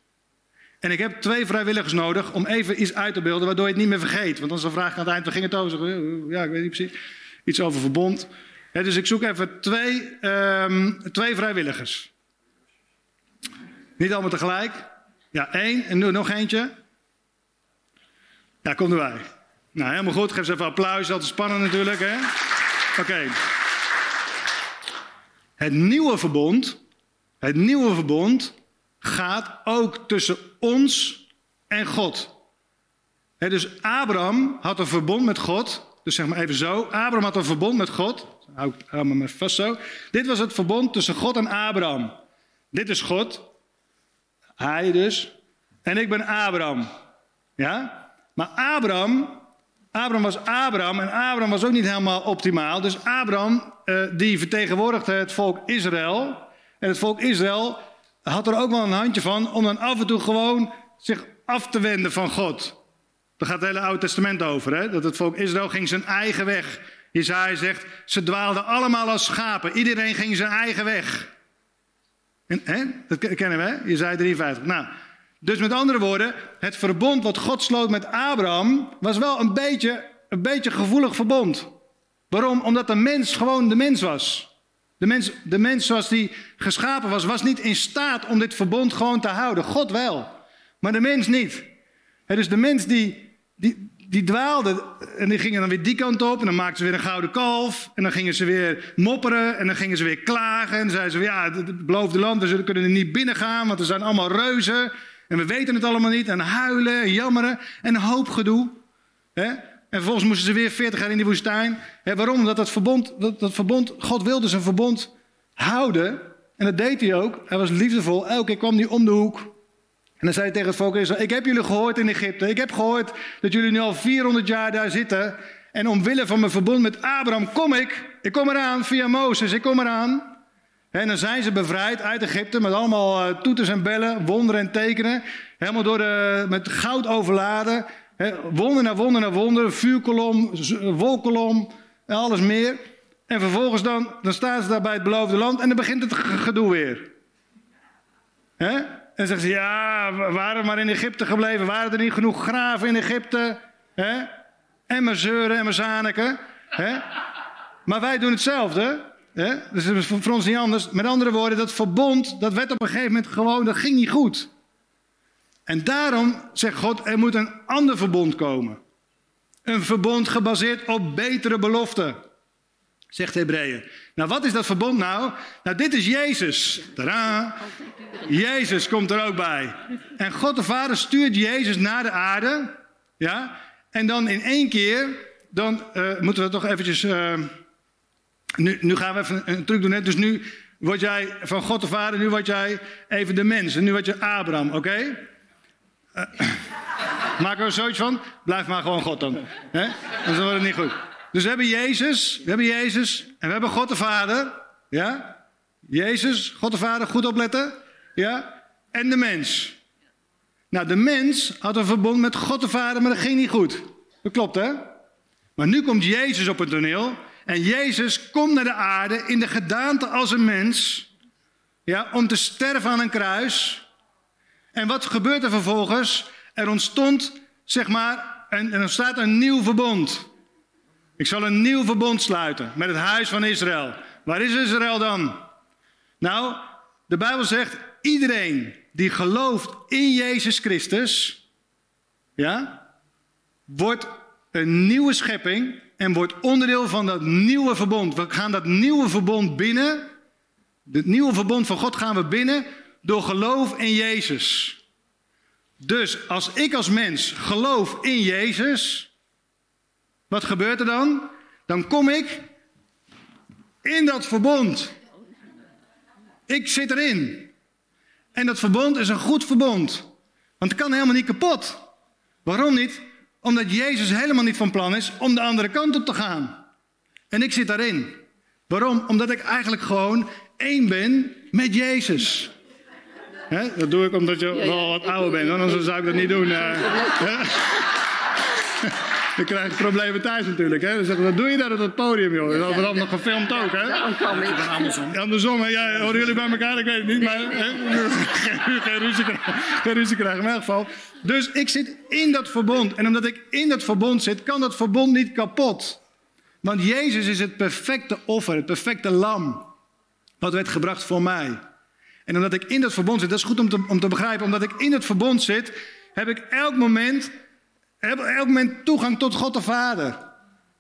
En ik heb twee vrijwilligers nodig om even iets uit te beelden, waardoor je het niet meer vergeet. Want dan vraag aan het eind, waar ging het over? Ja, ik weet niet precies. Iets over verbond. dus ik zoek even twee, um, twee vrijwilligers. Niet allemaal tegelijk. Ja, één en nu nog eentje. Ja, kom erbij. Nou, helemaal goed. Geef ze even applaus. Altijd spannend natuurlijk, hè? Oké. Het nieuwe verbond, het nieuwe verbond gaat ook tussen ons en God. Dus Abraham had een verbond met God. Dus zeg maar even zo. Abraham had een verbond met God. Hou, hou me maar vast zo. Dit was het verbond tussen God en Abraham. Dit is God. Hij dus. En ik ben Abraham. Ja? Maar Abraham, Abraham was Abraham en Abraham was ook niet helemaal optimaal. Dus Abraham, uh, die vertegenwoordigde het volk Israël. En het volk Israël had er ook wel een handje van om dan af en toe gewoon zich af te wenden van God. Daar gaat het hele Oude Testament over, hè? dat het volk Israël ging zijn eigen weg. Jezaja zegt, ze dwaalden allemaal als schapen. Iedereen ging zijn eigen weg. En, hè? Dat kennen we, hè? Jezaja 53. Nou, dus met andere woorden, het verbond wat God sloot met Abraham was wel een beetje een beetje gevoelig verbond. Waarom? Omdat de mens gewoon de mens was. De mens, de mens zoals die geschapen was, was niet in staat om dit verbond gewoon te houden. God wel, maar de mens niet. Dus de mens die, die, die dwaalde en die gingen dan weer die kant op en dan maakten ze weer een gouden kalf en dan gingen ze weer mopperen en dan gingen ze weer klagen en zeiden ze ja, het beloofde land, we kunnen er niet binnen gaan, want er zijn allemaal reuzen. En we weten het allemaal niet. En huilen en jammeren en hoop gedoe. Hè? En vervolgens moesten ze weer 40 jaar in die woestijn. Waarom? Omdat dat verbond, dat, dat verbond, God wilde zijn verbond houden. En dat deed hij ook. Hij was liefdevol. Elke keer kwam hij om de hoek. En dan zei hij tegen het volk ik heb jullie gehoord in Egypte. Ik heb gehoord dat jullie nu al 400 jaar daar zitten. En omwille van mijn verbond met Abraham kom ik. Ik kom eraan via Mozes. Ik kom eraan. En dan zijn ze bevrijd uit Egypte met allemaal uh, toeters en bellen, wonderen en tekenen. Helemaal door de, met goud overladen. Wonder naar wonder naar wonder, vuurkolom, wolkolom en alles meer. En vervolgens dan, dan staan ze daar bij het beloofde land en dan begint het gedoe weer. He? En zeggen ze, ja, we waren maar in Egypte gebleven. Waren er niet genoeg graven in Egypte? He? En mijn zeuren en mijn zaniken. Maar wij doen hetzelfde. Hè? Dus het is voor ons niet anders. Met andere woorden, dat verbond, dat werd op een gegeven moment gewoon, dat ging niet goed. En daarom zegt God, er moet een ander verbond komen. Een verbond gebaseerd op betere beloften. Zegt Hebreeën. Nou, wat is dat verbond nou? Nou, dit is Jezus. Tadaa. Jezus komt er ook bij. En God de Vader stuurt Jezus naar de aarde. Ja? En dan in één keer, dan uh, moeten we toch eventjes... Uh, nu, nu, gaan we even een truc doen. Dus nu word jij van God de Vader, nu word jij even de mens. En nu word je Abraham, oké? Maken we zoiets van? Blijf maar gewoon God dan. Dan wordt het niet goed. Dus we hebben Jezus, we hebben Jezus en we hebben God de Vader. Ja? Jezus, God de Vader, goed opletten. Ja? En de mens. Nou, de mens had een verbond met God de Vader, maar dat ging niet goed. Dat klopt, hè? Maar nu komt Jezus op het toneel. En Jezus komt naar de aarde in de gedaante als een mens. Ja, om te sterven aan een kruis. En wat gebeurt er vervolgens? Er ontstond, zeg maar, en er ontstaat een nieuw verbond. Ik zal een nieuw verbond sluiten met het huis van Israël. Waar is Israël dan? Nou, de Bijbel zegt: iedereen die gelooft in Jezus Christus, ja, wordt een nieuwe schepping en wordt onderdeel van dat nieuwe verbond. We gaan dat nieuwe verbond binnen. Het nieuwe verbond van God gaan we binnen door geloof in Jezus. Dus als ik als mens geloof in Jezus, wat gebeurt er dan? Dan kom ik in dat verbond. Ik zit erin. En dat verbond is een goed verbond. Want het kan helemaal niet kapot. Waarom niet? Omdat Jezus helemaal niet van plan is om de andere kant op te gaan. En ik zit daarin. Waarom? Omdat ik eigenlijk gewoon één ben met Jezus. Dat doe ik omdat je wel wat ouder bent, anders zou ik dat niet doen. Uh, dan krijg je problemen thuis natuurlijk. Hè? Dan zeggen wat doe je daar op het podium, joh? Dat wordt nog gefilmd ook, hè? Ja. Andersom. Andersom, hè? Ja, horen jullie bij elkaar? Ik weet het niet, maar... Geen, geen, ruzie krijgen, geen ruzie krijgen, in elk geval. Dus ik zit in dat verbond. En omdat ik in dat verbond zit, kan dat verbond niet kapot. Want Jezus is het perfecte offer, het perfecte lam. Wat werd gebracht voor mij. En omdat ik in dat verbond zit, dat is goed om te, om te begrijpen. Omdat ik in het verbond zit, heb ik elk moment heb elk moment toegang tot God de Vader.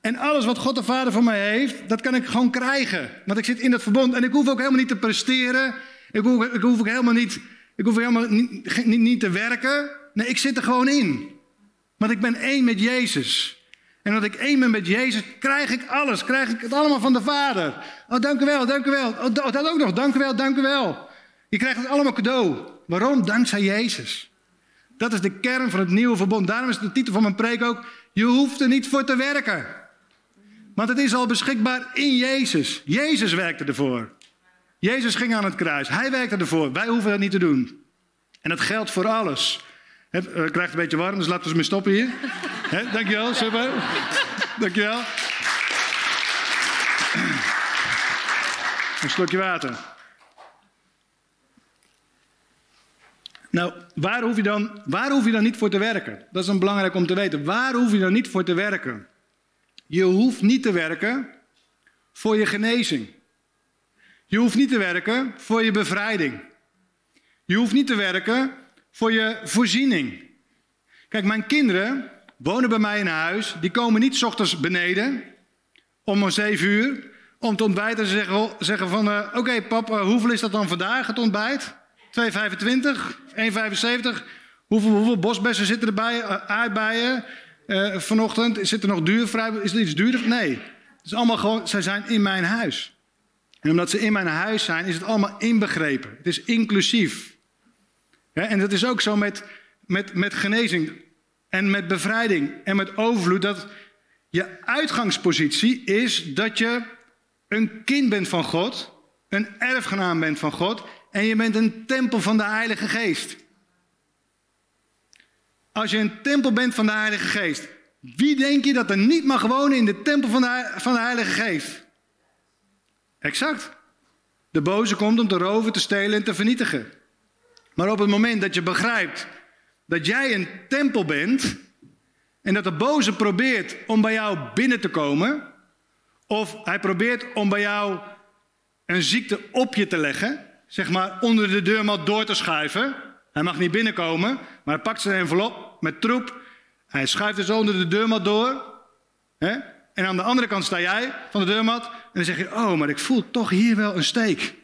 En alles wat God de Vader voor mij heeft, dat kan ik gewoon krijgen. Want ik zit in dat verbond en ik hoef ook helemaal niet te presteren. Ik hoef, ik hoef ook helemaal, niet, ik hoef helemaal niet, niet, te werken. Nee, ik zit er gewoon in. Want ik ben één met Jezus. En omdat ik één ben met Jezus, krijg ik alles. Krijg ik het allemaal van de Vader. Oh, dank u wel, dank u wel. Oh, dat ook nog, dank u wel, dank u wel. Je krijgt het allemaal cadeau. Waarom? Dankzij Jezus. Dat is de kern van het nieuwe verbond. Daarom is de titel van mijn preek ook: Je hoeft er niet voor te werken. Want het is al beschikbaar in Jezus. Jezus werkte ervoor. Jezus ging aan het kruis. Hij werkte ervoor. Wij hoeven dat niet te doen. En dat geldt voor alles. Het uh, krijgt een beetje warm, dus laten we eens mee stoppen hier. He, dankjewel, super. dankjewel. Een slokje water. Nou, waar hoef, je dan, waar hoef je dan niet voor te werken? Dat is dan belangrijk om te weten. Waar hoef je dan niet voor te werken? Je hoeft niet te werken voor je genezing. Je hoeft niet te werken voor je bevrijding. Je hoeft niet te werken voor je voorziening. Kijk, mijn kinderen wonen bij mij in huis. Die komen niet ochtends beneden om om zeven uur om te ontbijten en zeggen, zeggen van... Uh, Oké papa, hoeveel is dat dan vandaag, het ontbijt? 2,25, 1,75. Hoeveel, hoeveel bosbessen zitten erbij? Uh, aardbeien. Uh, vanochtend zit er nog duur vrij. Is er iets duurder? Nee. Het is allemaal gewoon, zij zijn in mijn huis. En omdat ze in mijn huis zijn, is het allemaal inbegrepen. Het is inclusief. en dat is ook zo met, met, met genezing en met bevrijding en met overvloed. Dat je uitgangspositie is dat je een kind bent van God, een erfgenaam bent van God en je bent een tempel van de Heilige Geest. Als je een tempel bent van de Heilige Geest, wie denk je dat er niet mag wonen in de tempel van de, van de Heilige Geest? Exact. De boze komt om te roven, te stelen en te vernietigen. Maar op het moment dat je begrijpt dat jij een tempel bent en dat de boze probeert om bij jou binnen te komen, of hij probeert om bij jou een ziekte op je te leggen, zeg maar, onder de deurmat door te schuiven. Hij mag niet binnenkomen, maar hij pakt zijn envelop met troep. Hij schuift het zo onder de deurmat door. Hè? En aan de andere kant sta jij van de deurmat. En dan zeg je, oh, maar ik voel toch hier wel een steek.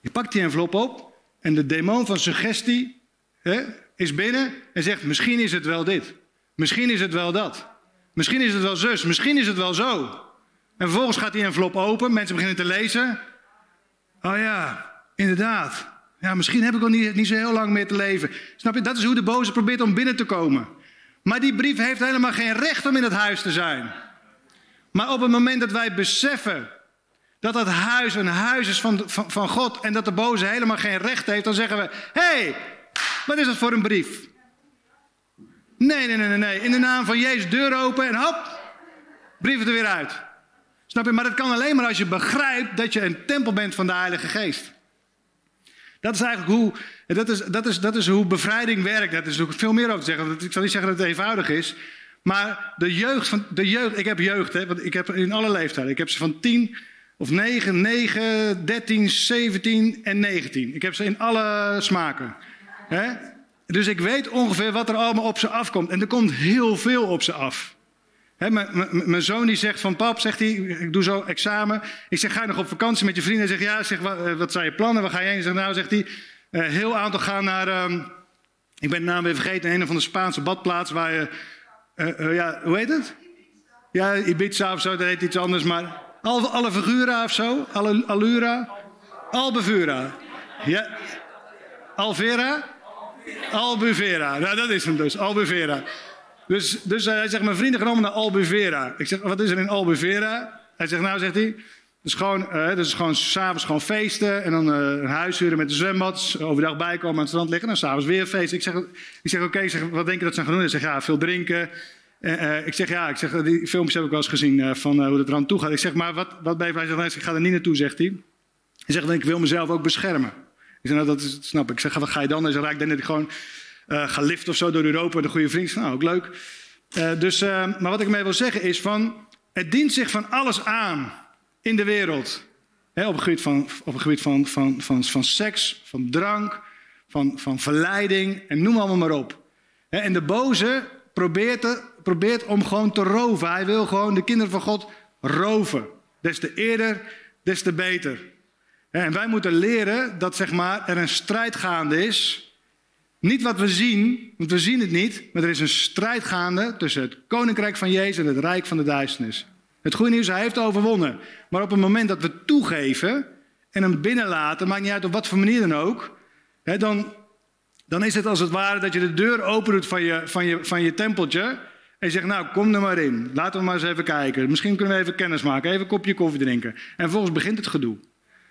Je pakt die envelop op. En de demon van suggestie hè, is binnen. En zegt, misschien is het wel dit. Misschien is het wel dat. Misschien is het wel zus. Misschien is het wel zo. En vervolgens gaat die envelop open. Mensen beginnen te lezen. Oh ja, inderdaad. Ja, misschien heb ik wel niet, niet zo heel lang meer te leven. Snap je? Dat is hoe de boze probeert om binnen te komen. Maar die brief heeft helemaal geen recht om in het huis te zijn. Maar op het moment dat wij beseffen dat dat huis een huis is van, van, van God en dat de boze helemaal geen recht heeft, dan zeggen we: hé, hey, wat is dat voor een brief? Nee, nee, nee, nee, nee. In de naam van Jezus, deur open en hop, brief er weer uit. Snap je? Maar dat kan alleen maar als je begrijpt dat je een tempel bent van de Heilige Geest. Dat is eigenlijk hoe, dat is, dat is, dat is hoe bevrijding werkt. Dat is ook veel meer over te zeggen. Ik zal niet zeggen dat het eenvoudig is. Maar de jeugd, van, de jeugd ik heb jeugd, hè, want ik heb in alle leeftijden. Ik heb ze van 10 of 9, 9, 13, 17 en 19. Ik heb ze in alle smaken. Hè? Dus ik weet ongeveer wat er allemaal op ze afkomt. En er komt heel veel op ze af. Mijn zoon die zegt van pap, zegt hij, ik doe zo examen. Ik zeg, ga je nog op vakantie met je vrienden? Hij zegt, ja. Zeg, wat, eh, wat zijn je plannen? Waar ga je heen? Ik zeg, nou, zegt hij, uh, heel aantal gaan naar, uh, ik ben de naam weer vergeten, een van de Spaanse badplaatsen waar je, uh, ja, hoe heet het? Ja, Ibiza of zo, dat heet iets anders, maar Al, alle figura of zo, alle, Allura, Albevura. Ja, Alvera? Albuvera. Nou, dat is hem dus, Albuvera. Dus, dus hij zegt, mijn vrienden allemaal naar Albuvera. Ik zeg, wat is er in Albuvera? Hij zegt, nou, zegt hij, dus gewoon, dus gewoon s'avonds gewoon feesten en dan uh, een huis huren met de zwembad. Overdag bijkomen aan het strand liggen en s'avonds weer feesten. Ik zeg, ik zeg oké, okay, wat denk je dat ze gaan doen? Hij zegt, ja, veel drinken. Uh, ik zeg, ja, ik zeg, die filmpjes heb ik wel eens gezien van hoe het er aan toe gaat. Ik zeg, maar wat, wat ben je? Hij zegt, ik ga er niet naartoe, zegt hij. Hij zegt, ik wil mezelf ook beschermen. Ik zeg, nou, dat is, snap ik. Ik zeg, wat ga je dan? Hij zegt, ik denk dat ik gewoon ga liften of zo door Europa een goede vriend. Nou, ook leuk. dus, maar wat ik mee wil zeggen is van, het dient zich van alles aan in de wereld. op het gebied van, op het gebied van, van, van, van seks, van drank, van, van verleiding en noem allemaal maar op. en de boze probeert, probeert om gewoon te roven. Hij wil gewoon de kinderen van God roven. Des te eerder, des te beter. En wij moeten leren dat zeg maar, er een strijd gaande is. Niet wat we zien, want we zien het niet, maar er is een strijd gaande tussen het koninkrijk van Jezus en het rijk van de duisternis. Het goede nieuws, hij heeft overwonnen. Maar op het moment dat we toegeven en hem binnenlaten, maakt niet uit op wat voor manier dan ook, hè, dan, dan is het als het ware dat je de deur open doet van je, van je, van je tempeltje. En je zegt, nou, kom er maar in. Laten we maar eens even kijken. Misschien kunnen we even kennis maken, even een kopje koffie drinken. En vervolgens begint het gedoe.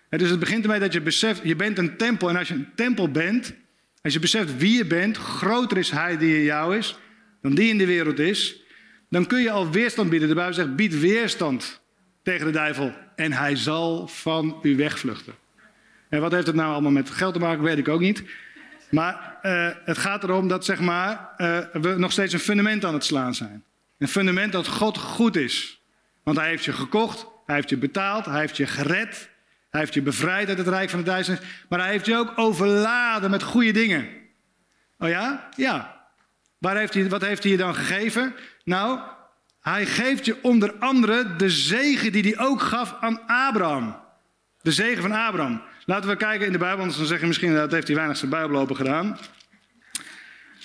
dus het begint ermee dat je beseft, je bent een tempel. En als je een tempel bent, als je beseft wie je bent, groter is hij die in jou is, dan die in de wereld is dan kun je al weerstand bieden. De Bijbel zegt, bied weerstand tegen de duivel en hij zal van u wegvluchten. En wat heeft het nou allemaal met geld te maken, weet ik ook niet. Maar uh, het gaat erom dat zeg maar, uh, we nog steeds een fundament aan het slaan zijn. Een fundament dat God goed is. Want hij heeft je gekocht, hij heeft je betaald, hij heeft je gered. Hij heeft je bevrijd uit het rijk van de duisternis. Maar hij heeft je ook overladen met goede dingen. Oh ja? Ja. Waar heeft hij, wat heeft hij je dan gegeven? Nou, hij geeft je onder andere de zegen die hij ook gaf aan Abraham. De zegen van Abraham. Laten we kijken in de Bijbel, anders dan zeg je misschien dat heeft hij weinig zijn Bijbel open gedaan.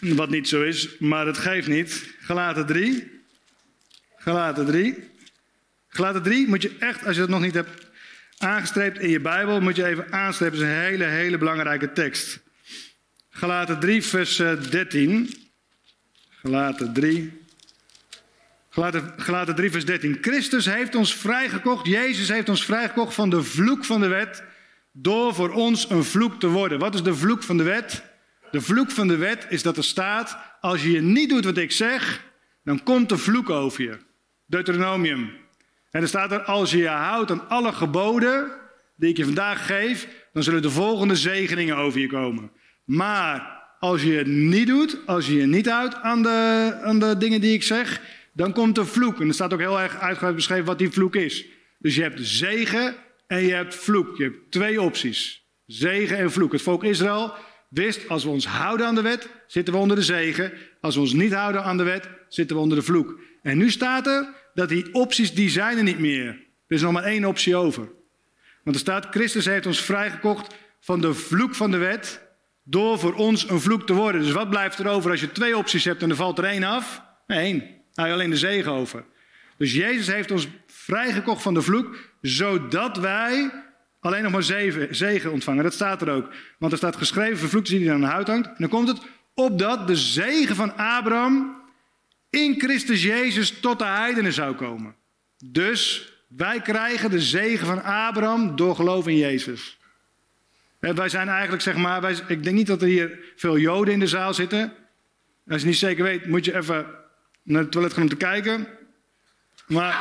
Wat niet zo is, maar het geeft niet. Gelaten 3. Gelaten 3. Gelaten 3 moet je echt, als je dat nog niet hebt aangestreept in je Bijbel, moet je even aanstrepen. Is een hele, hele belangrijke tekst. Gelaten 3, vers 13. Eh, Gelaten 3. Gelaten, 3, vers 13. Christus heeft ons vrijgekocht, Jezus heeft ons vrijgekocht van de vloek van de wet, door voor ons een vloek te worden. Wat is de vloek van de wet? De vloek van de wet is dat er staat, als je niet doet wat ik zeg, dan komt de vloek over je. Deuteronomium. En er staat er, als je je houdt aan alle geboden die ik je vandaag geef, dan zullen de volgende zegeningen over je komen. Maar als je het niet doet, als je je niet houdt aan de, aan de dingen die ik zeg, dan komt er vloek. En er staat ook heel erg uitgebreid beschreven wat die vloek is. Dus je hebt zegen en je hebt vloek. Je hebt twee opties. Zegen en vloek. Het volk Israël, wist, als we ons houden aan de wet, zitten we onder de zegen. Als we ons niet houden aan de wet, zitten we onder de vloek. En nu staat er dat die opties, die zijn er niet meer. Er is nog maar één optie over. Want er staat, Christus heeft ons vrijgekocht van de vloek van de wet, door voor ons een vloek te worden. Dus wat blijft er over als je twee opties hebt en er valt er één af? Nee. Hou je alleen de zegen over. Dus Jezus heeft ons vrijgekocht van de vloek, zodat wij alleen nog maar zegen ontvangen. Dat staat er ook. Want er staat geschreven, vervloekt die aan de huid hangt. En dan komt het, opdat de zegen van Abraham in Christus Jezus tot de heidenen zou komen. Dus wij krijgen de zegen van Abraham door geloof in Jezus. Wij zijn eigenlijk, zeg maar, wij, ik denk niet dat er hier veel Joden in de zaal zitten. Als je niet zeker weet, moet je even naar het toilet gaan om te kijken. Maar,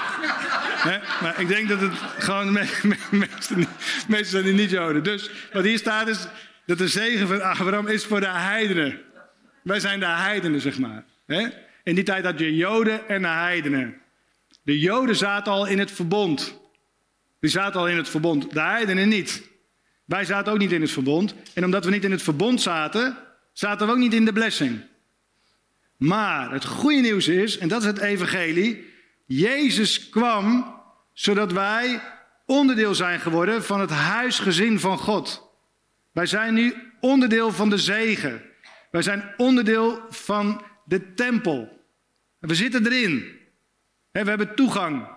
hè, maar ik denk dat het gewoon me, meestal, meestal zijn die niet Joden. Dus wat hier staat is dat de zegen van Abraham is voor de heidenen. Wij zijn de heidenen, zeg maar. Hè? In die tijd had je Joden en de heidenen. De Joden zaten al in het verbond. Die zaten al in het verbond, de heidenen niet. Wij zaten ook niet in het verbond. En omdat we niet in het verbond zaten, zaten we ook niet in de blessing. Maar het goede nieuws is, en dat is het evangelie, Jezus kwam zodat wij onderdeel zijn geworden van het huisgezin van God. Wij zijn nu onderdeel van de zegen. Wij zijn onderdeel van de tempel. We zitten erin. We hebben toegang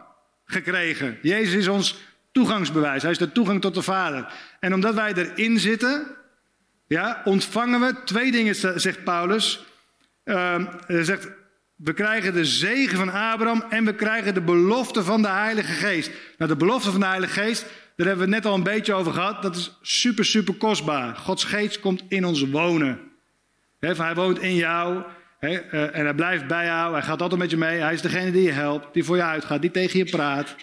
gekregen. Jezus is ons toegangsbewijs. Hij is de toegang tot de Vader. En omdat wij erin zitten, ja, ontvangen we twee dingen, zegt Paulus. Uh, hij zegt, we krijgen de zegen van Abraham en we krijgen de belofte van de Heilige Geest. Nou, de belofte van de Heilige Geest, daar hebben we het net al een beetje over gehad. Dat is super, super kostbaar. Gods Geest komt in ons wonen. hij woont in jou. Eh, en hij blijft bij jou, hij gaat altijd met je mee. Hij is degene die je helpt, die voor je uitgaat, die tegen je praat.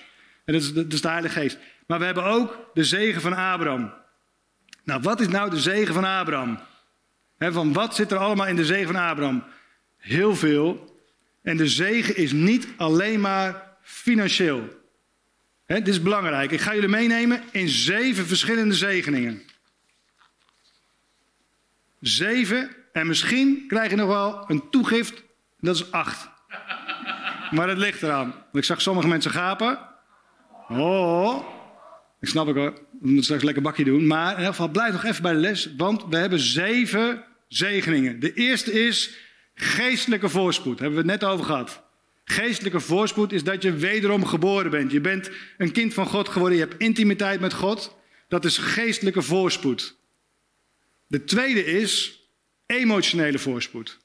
En dat is, de, de Heilige Geest. Maar we hebben ook de zegen van Abraham. Nou, wat is nou de zegen van Abraham? van wat zit er allemaal in de zegen van Abraham? Heel veel. En de zegen is niet alleen maar financieel. dit is belangrijk. Ik ga jullie meenemen in zeven verschillende zegeningen. Zeven en misschien krijg je nog wel een toegift, dat is acht. Maar het ligt eraan. Want ik zag sommige mensen gapen. Oh, ik snap ik hoor. We moeten straks lekker bakje doen. Maar in ieder geval, blijf nog even bij de les. Want we hebben zeven zegeningen. De eerste is geestelijke voorspoed. Daar hebben we het net over gehad. Geestelijke voorspoed is dat je wederom geboren bent. Je bent een kind van God geworden. Je hebt intimiteit met God. Dat is geestelijke voorspoed. De tweede is emotionele voorspoed.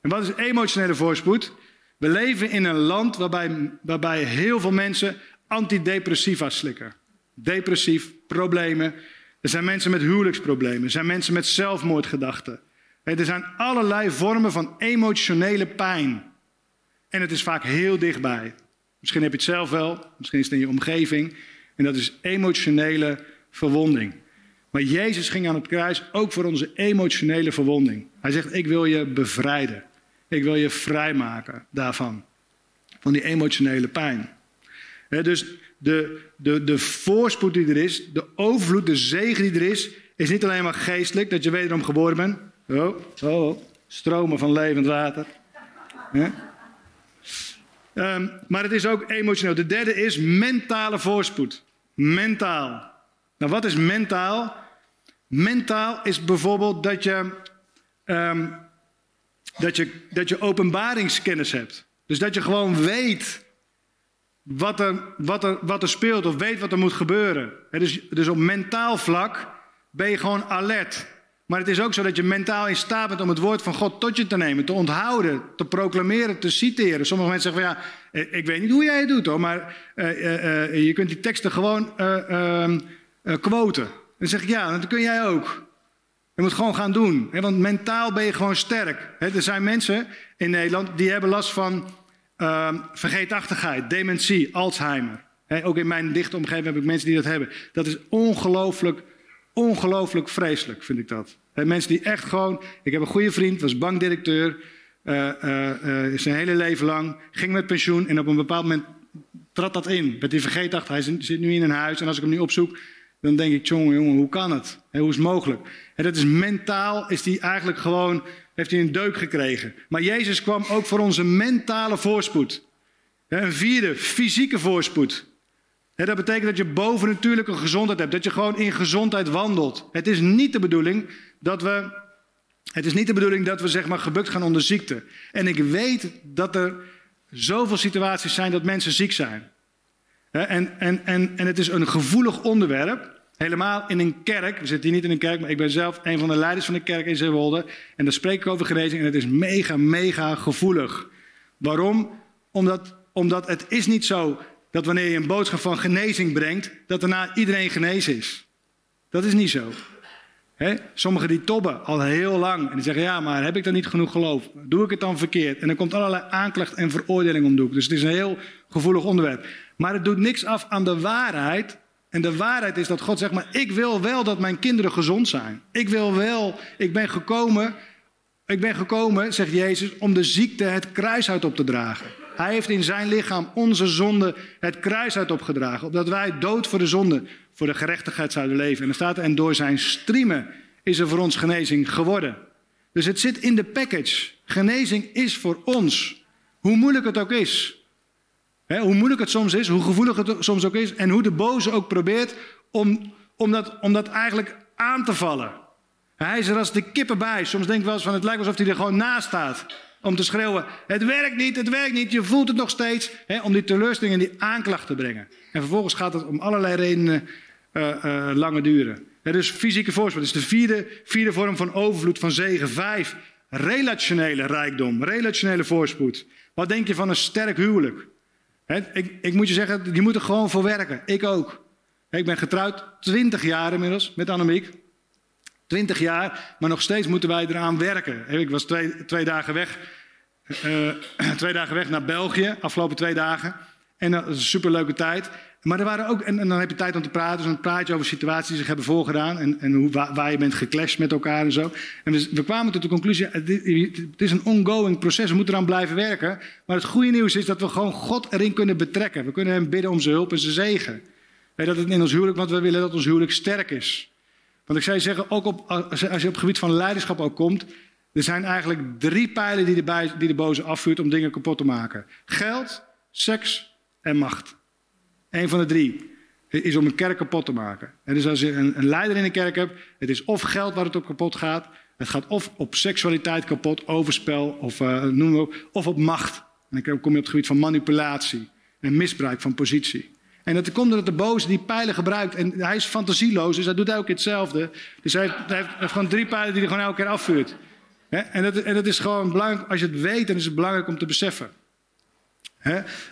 En wat is emotionele voorspoed? We leven in een land waarbij, waarbij heel veel mensen antidepressiva slikken. Depressief, problemen. Er zijn mensen met huwelijksproblemen. Er zijn mensen met zelfmoordgedachten. Er zijn allerlei vormen van emotionele pijn. En het is vaak heel dichtbij. Misschien heb je het zelf wel, misschien is het in je omgeving. En dat is emotionele verwonding. Maar Jezus ging aan het kruis ook voor onze emotionele verwonding. Hij zegt: Ik wil je bevrijden. Ik wil je vrijmaken daarvan. Van die emotionele pijn. dus de, de, de voorspoed die er is, de overvloed, de zegen die er is, is niet alleen maar geestelijk, dat je wederom geboren bent. Oh, oh, oh stromen van levend water. Um, maar het is ook emotioneel. De derde is mentale voorspoed. Mentaal. Nou, wat is mentaal? Mentaal is bijvoorbeeld dat je, um, dat je, dat je openbaringskennis hebt. Dus dat je gewoon weet wat er, wat, er, wat er speelt of weet wat er moet gebeuren. dus, dus op mentaal vlak ben je gewoon alert. Maar het is ook zo dat je mentaal in staat bent om het woord van God tot je te nemen, te onthouden, te proclameren, te citeren. Sommige mensen zeggen van ja, eh, ik weet niet hoe jij het doet hoor, maar uh, uh, je kunt die teksten gewoon ehm, quoten. Dan zeg ik ja, dat kun jij ook. Je moet gewoon gaan doen. Hè, want mentaal ben je gewoon sterk. Hè, er zijn mensen in Nederland die hebben last van uh, vergeetachtigheid, dementie, Alzheimer. Hè, ook in mijn dichte omgeving heb ik mensen die dat hebben. Dat is ongelooflijk, ongelooflijk vreselijk, vind ik dat. Mensen die echt gewoon. Ik heb een goede vriend, was bankdirecteur. Uh, uh, zijn hele leven lang. Ging met pensioen en op een bepaald moment trad dat in. Met die vergeetachtigheid. Hij zit nu in een huis en als ik hem nu opzoek dan denk ik, jongen, jongen, hoe kan het? hoe is het mogelijk? En dat is mentaal, is die eigenlijk gewoon, heeft hij een deuk gekregen. Maar Jezus kwam ook voor onze mentale voorspoed. Een vierde, fysieke voorspoed. Dat betekent dat je bovennatuurlijke gezondheid hebt, dat je gewoon in gezondheid wandelt. Het is niet de bedoeling dat we, het is niet de bedoeling dat we zeg maar gebukt gaan onder ziekte. En ik weet dat er zoveel situaties zijn dat mensen ziek zijn. En, en, en, en het is een gevoelig onderwerp. Helemaal in een kerk. We zitten hier niet in een kerk, maar ik ben zelf een van de leiders van de kerk in Zeewolde. En daar spreek ik over genezing. En het is mega, mega gevoelig. Waarom? Omdat, omdat het is niet zo dat wanneer je een boodschap van genezing brengt, dat daarna iedereen genezen is. Dat is niet zo. Sommigen die tobben al heel lang en die zeggen, ja, maar heb ik dan niet genoeg geloof? Doe ik het dan verkeerd? En dan komt allerlei aanklacht en veroordeling om de. Dus het is een heel gevoelig onderwerp. Maar het doet niks af aan de waarheid. En de waarheid is dat God zegt, maar ik wil wel dat mijn kinderen gezond zijn. Ik wil wel, ik ben gekomen, ik ben gekomen, zegt Jezus, om de ziekte het kruis uit op te dragen. Hij heeft in zijn lichaam onze zonde het kruis uit opgedragen. Opdat wij dood voor de zonde, voor de gerechtigheid zouden leven. En er staat, en door zijn striemen is er voor ons genezing geworden. Dus het zit in de package. Genezing is voor ons. Hoe moeilijk het ook is. Hoe moeilijk het soms is, hoe gevoelig het soms ook is. En hoe de boze ook probeert om, om, dat, om dat eigenlijk aan te vallen. Hij is er als de kippen bij. Soms denk ik wel eens van het lijkt alsof hij er gewoon naast staat om te schreeuwen: Het werkt niet, het werkt niet, je voelt het nog steeds. Om die teleurstelling en die aanklacht te brengen. En vervolgens gaat het om allerlei redenen uh, uh, langer duren. dus fysieke voorspoed is de vierde, vierde vorm van overvloed van zegen. Vijf, relationele rijkdom, relationele voorspoed. Wat denk je van een sterk huwelijk? Ik, ik, moet je zeggen, die moeten gewoon voor werken. Ik ook. ik ben getrouwd 20 jaar inmiddels met Annemiek. 20 jaar, maar nog steeds moeten wij eraan werken. Ik was twee, twee dagen weg. Uh, twee dagen weg naar België, afgelopen twee dagen. En dat is een superleuke tijd. Maar er waren ook, en, en, dan heb je tijd om te praten, dus dan praat je over situaties die zich hebben voorgedaan en, en hoe, waar, je bent geclashed met elkaar en zo. En we, we kwamen tot de conclusie, het, is een ongoing proces, we moeten eraan blijven werken. Maar het goede nieuws is dat we gewoon God erin kunnen betrekken. We kunnen hem bidden om zijn hulp en zijn zegen. Weet dat het in ons huwelijk, want we willen dat ons huwelijk sterk is. Want ik zou je zeggen, ook op, als je op het gebied van leiderschap ook komt, er zijn eigenlijk drie pijlen die die de boze afvuurt om dingen kapot te maken. Geld, seks en macht. Eén van de drie is om een kerk kapot te maken. En dus als je een, een leider in een kerk hebt, het is of geld waar het op kapot gaat, het gaat of op seksualiteit kapot, overspel of uh, noem maar of op macht. En dan kom je op het gebied van manipulatie en misbruik van positie. En dat komt omdat de boze die pijlen gebruikt. En hij is fantasieloos, dus hij doet elke keer hetzelfde. Dus hij heeft, hij heeft, gewoon drie pijlen die hij gewoon elke keer afvuurt. En dat, en dat is gewoon belangrijk, als je het weet, dan is het belangrijk om te beseffen.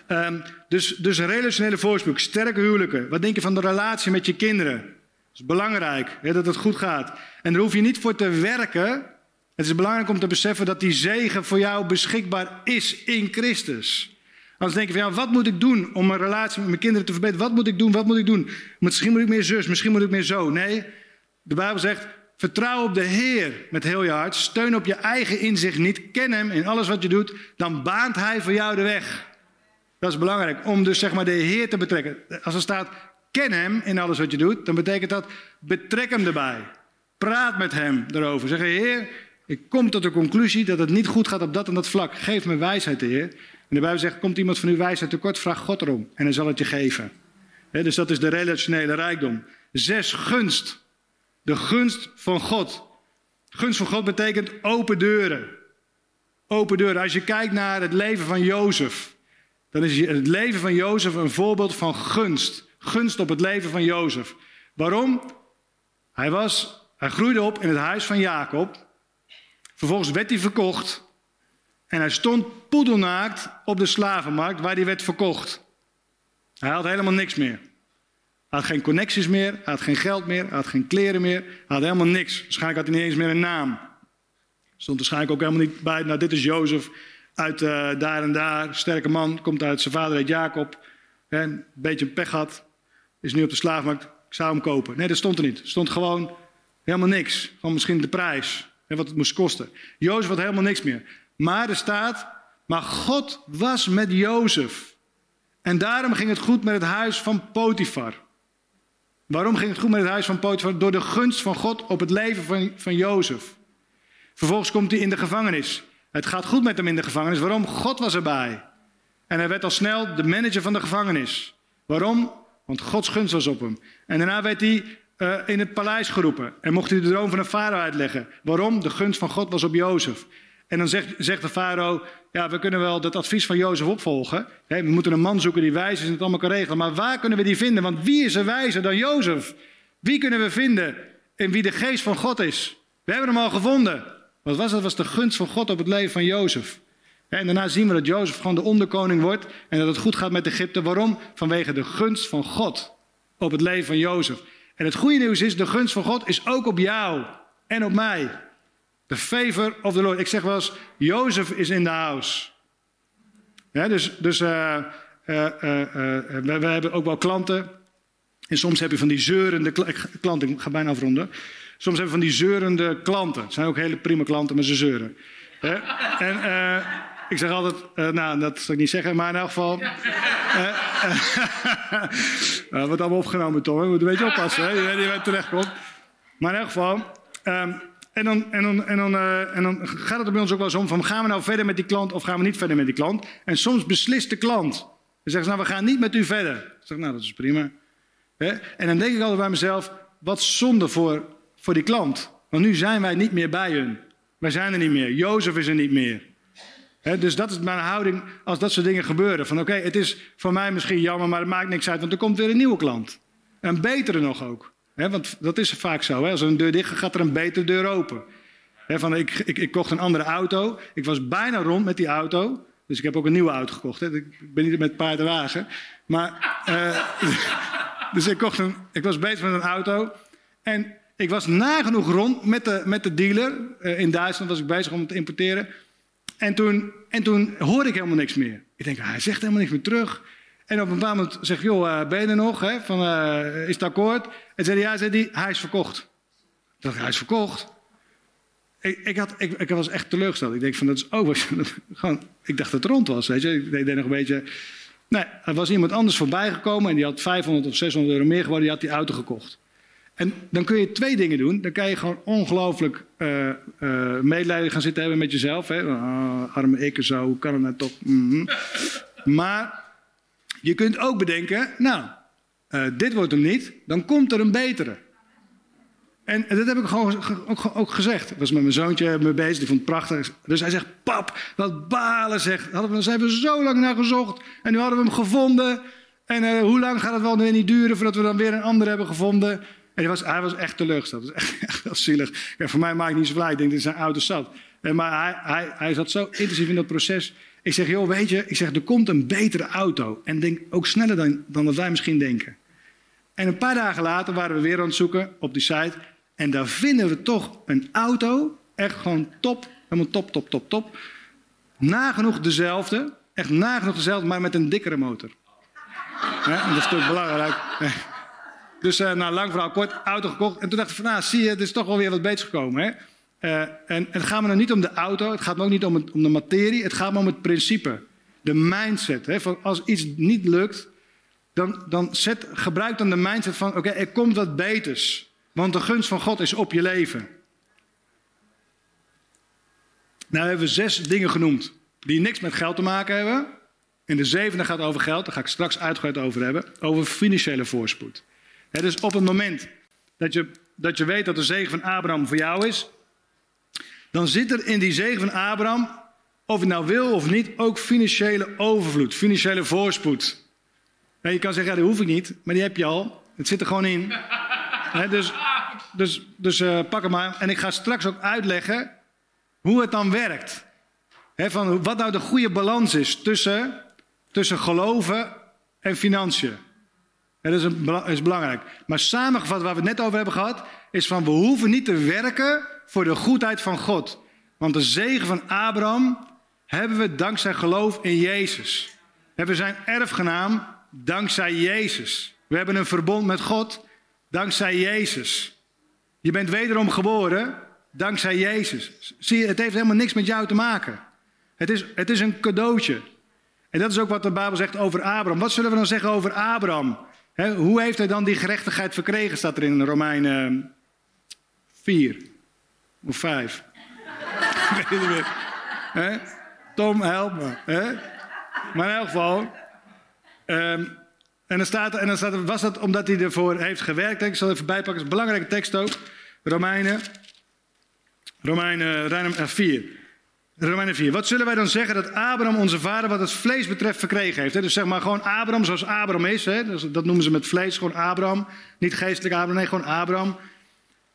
Um, dus, dus relationele voorspoed, sterke huwelijken. Wat denk je van de relatie met je kinderen? Dat is belangrijk, dat het goed gaat. En daar hoef je niet voor te werken. Het is belangrijk om te beseffen dat die zegen voor jou beschikbaar is in Christus. Anders denk je van, ja, wat moet ik doen om mijn relatie met mijn kinderen te verbeteren? Wat moet ik doen? Wat moet ik doen? Misschien moet ik meer zus, misschien moet ik meer zo. Nee, de Bijbel zegt, vertrouw op de Heer met heel je hart. Steun op je eigen inzicht niet. Ken Hem in alles wat je doet. Dan baant Hij voor jou de weg. Dat is belangrijk, om dus zeg maar de Heer te betrekken. Als er staat, ken Hem in alles wat je doet, dan betekent dat, betrek Hem erbij. Praat met Hem erover. Zeg, Heer, ik kom tot de conclusie dat het niet goed gaat op dat en dat vlak. Geef me wijsheid, Heer. En de Bijbel zegt, komt iemand van uw wijsheid tekort, vraag God erom en hij zal het je geven. dus dat is de relationele rijkdom. Zes, gunst. De gunst van God. Gunst van God betekent open deuren. Open deuren. Als je kijkt naar het leven van Jozef, dan is het leven van Jozef een voorbeeld van gunst. Gunst op het leven van Jozef. Waarom? Hij, was, hij groeide op in het huis van Jacob. Vervolgens werd hij verkocht. En hij stond poedelnaakt op de slavenmarkt waar hij werd verkocht. Hij had helemaal niks meer. Hij had geen connecties meer, hij had geen geld meer, hij had geen kleren meer, hij had helemaal niks. Waarschijnlijk had hij niet eens meer een naam. Stond waarschijnlijk ook helemaal niet bij, nou dit is Jozef uit uh, daar en daar, sterke man, komt uit zijn vader uit Jacob. Een beetje pech had, is nu op de slavenmarkt, ik zou hem kopen. Nee, dat stond er niet. Er stond gewoon helemaal niks. Gewoon misschien de prijs, hè, wat het moest kosten. Jozef had helemaal niks meer. Maar er staat, maar God was met Jozef. En daarom ging het goed met het huis van Potifar. Waarom ging het goed met het huis van Potifar? Door de gunst van God op het leven van, van Jozef. Vervolgens komt hij in de gevangenis. Het gaat goed met hem in de gevangenis. Waarom? God was erbij. En hij werd al snel de manager van de gevangenis. Waarom? Want Gods gunst was op hem. En daarna werd hij uh, in het paleis geroepen. En mocht hij de droom van de farao uitleggen. Waarom? De gunst van God was op Jozef. En dan zegt, zegt de farao, ja, we kunnen wel dat advies van Jozef opvolgen. we moeten een man zoeken die wijs is en het allemaal kan regelen. Maar waar kunnen we die vinden? Want wie is er wijzer dan Jozef? Wie kunnen we vinden in wie de geest van God is? We hebben hem al gevonden. Wat was dat? was de gunst van God op het leven van Jozef. En daarna zien we dat Jozef gewoon de onderkoning wordt en dat het goed gaat met Egypte. Waarom? Vanwege de gunst van God op het leven van Jozef. En het goede nieuws is, de gunst van God is ook op jou en op mij. The favor of the Lord. Ik zeg wel eens, Jozef is in the house. Dus dus uh, uh, we, we, hebben ook wel klanten. En soms heb je van die zeurende klanten. Ik ga bijna afronden. Soms hebben we van die zeurende klanten. Het zijn ook hele prima klanten, maar ze zeuren. En ik zeg altijd, uh, nou, dat zal ik niet zeggen, maar in elk geval. Uh, uh, wordt allemaal opgenomen, Tom. We moeten een beetje oppassen, hè? Je weet niet waar je terecht komt. Maar in elk geval. Um, en, dan, en, dan, en, dan, en dan gaat het er bij ons ook wel eens om: van, gaan we nou verder met die klant of gaan we niet verder met die klant? En soms beslist de klant. Dan zegt ze, nou, we gaan niet met u verder. Ik zeg, nou, dat is prima. En dan denk ik altijd bij mezelf: wat zonde voor, voor die klant. Want nu zijn wij niet meer bij hun. Wij zijn er niet meer. Jozef is er niet meer dus dat is mijn houding als dat soort dingen gebeuren. Van oké, het is voor mij misschien jammer, maar het maakt niks uit, want er komt weer een nieuwe klant. Een betere nog ook. want dat is vaak zo. Als een deur dicht gaat, gaat er een betere deur open. van, ik, ik, ik, kocht een andere auto. Ik was bijna rond met die auto. Dus ik heb ook een nieuwe auto gekocht. Ik ben niet met paardenwagen. Maar, uh, dus ik, kocht een, ik was bezig met een auto. En ik was nagenoeg rond met de, met de dealer. Uh, in Duitsland was ik bezig om te importeren. En toen, en toen hoorde ik helemaal niks meer. Ik denk, hij zegt helemaal niks meer terug. En op een bepaald moment zeg ik, joh, uh, ben je er nog? Hè? Van, uh, is het akkoord? En zei hij, ja, zei hij, hij is verkocht. Ik dacht, hij is verkocht. Ik, ik, had, ik was echt teleurgesteld. Ik denk van, dat is over. Gewoon, ik dacht dat het rond was, weet je. Ik deed nog een beetje... Nee, er was iemand anders voorbij gekomen en die had 500 of 600 euro meer geworden. Die had die auto gekocht. En dan kun je twee dingen doen. Dan kan je gewoon ongelooflijk uh, medelijden gaan zitten hebben met jezelf. Hè? Oh, arme ik zo, hoe kan het nou toch? Mm Maar je kunt ook bedenken, nou, uh, dit wordt hem niet, dan komt er een betere. En, en dat heb ik gewoon ook, ook, gezegd. Ik was met mijn zoontje mee bezig, die vond het prachtig. Dus hij zegt, pap, wat balen zegt. Hadden we, zijn we zo lang naar gezocht en nu hadden we hem gevonden. En hoe lang gaat het wel weer niet duren voordat we dan weer een ander hebben gevonden? En hij was, hij was echt teleurgesteld. Dat is echt, echt zielig. voor mij maakt het niet zo blij. Ik denk, dit is een oude zat. Maar hij, hij, hij zat zo intensief in dat proces. Ik zeg, joh, weet je, ik zeg, er komt een betere auto. En denk ook sneller dan, dan dat wij misschien denken. En een paar dagen later waren we weer aan het zoeken op die site. En daar vinden we toch een auto. Echt gewoon top. Helemaal top, top, top, top. Nagenoeg dezelfde. Echt nagenoeg dezelfde, maar met een dikkere motor. Ja, dat is toch belangrijk. Dus uh, nou, lang verhaal kort, auto gekocht. En toen dacht ik van, nou, zie je, het is toch wel weer wat beters gekomen. Hè? Uh, en, het gaat me nou niet om de auto, het gaat me ook niet om, om de materie, het gaat me om het principe. De mindset. Hè? Van als iets niet lukt, dan, dan zet, gebruik dan de mindset van, oké, er komt wat beters. Want de gunst van God is op je leven. Nou hebben we zes dingen genoemd die niks met geld te maken hebben. En de zevende gaat over geld, daar ga ik straks uitgebreid over hebben. Over financiële voorspoed dus op het moment dat je, dat je weet dat de zegen van Abraham voor jou is, dan zit er in die zegen van Abraham, of je nou wil of niet, ook financiële overvloed, financiële voorspoed. je kan zeggen, ja, dat hoef ik niet, maar die heb je al. Het zit er gewoon in. dus dus, dus uh, pak hem maar. En ik ga straks ook uitleggen hoe het dan werkt. van wat nou de goede balans is tussen, tussen geloven en financiën. Dat is, is belangrijk. Maar samengevat, waar we het net over hebben gehad, is van we hoeven niet te werken voor de goedheid van God. Want de zegen van Abraham hebben we dankzij geloof in Jezus. We zijn erfgenaam dankzij Jezus. We hebben een verbond met God dankzij Jezus. Je bent wederom geboren dankzij Jezus. Zie je, het heeft helemaal niks met jou te maken. Het is, het is een cadeautje. En dat is ook wat de Bijbel zegt over Abraham. Wat zullen we dan zeggen over Abraham? Hoe heeft hij dan die gerechtigheid verkregen, staat er in Romeinen 4 of 5. Ik weet het niet meer. Hè? Tom, help me. Maar in elk geval. ehm, en dan staat, en dan staat er, was dat omdat hij ervoor heeft gewerkt. Ik zal even bijpakken, het is een belangrijke tekst ook. Romeinen, Romeinen, Romeinen 4. Romeinen 4. Wat zullen wij dan zeggen dat Abraham, onze vader, wat het vlees betreft, verkregen heeft? Dus zeg maar gewoon Abraham zoals Abraham is. Hè? Dus dat noemen ze met vlees, gewoon Abraham. Niet geestelijk Abraham, nee, gewoon Abraham.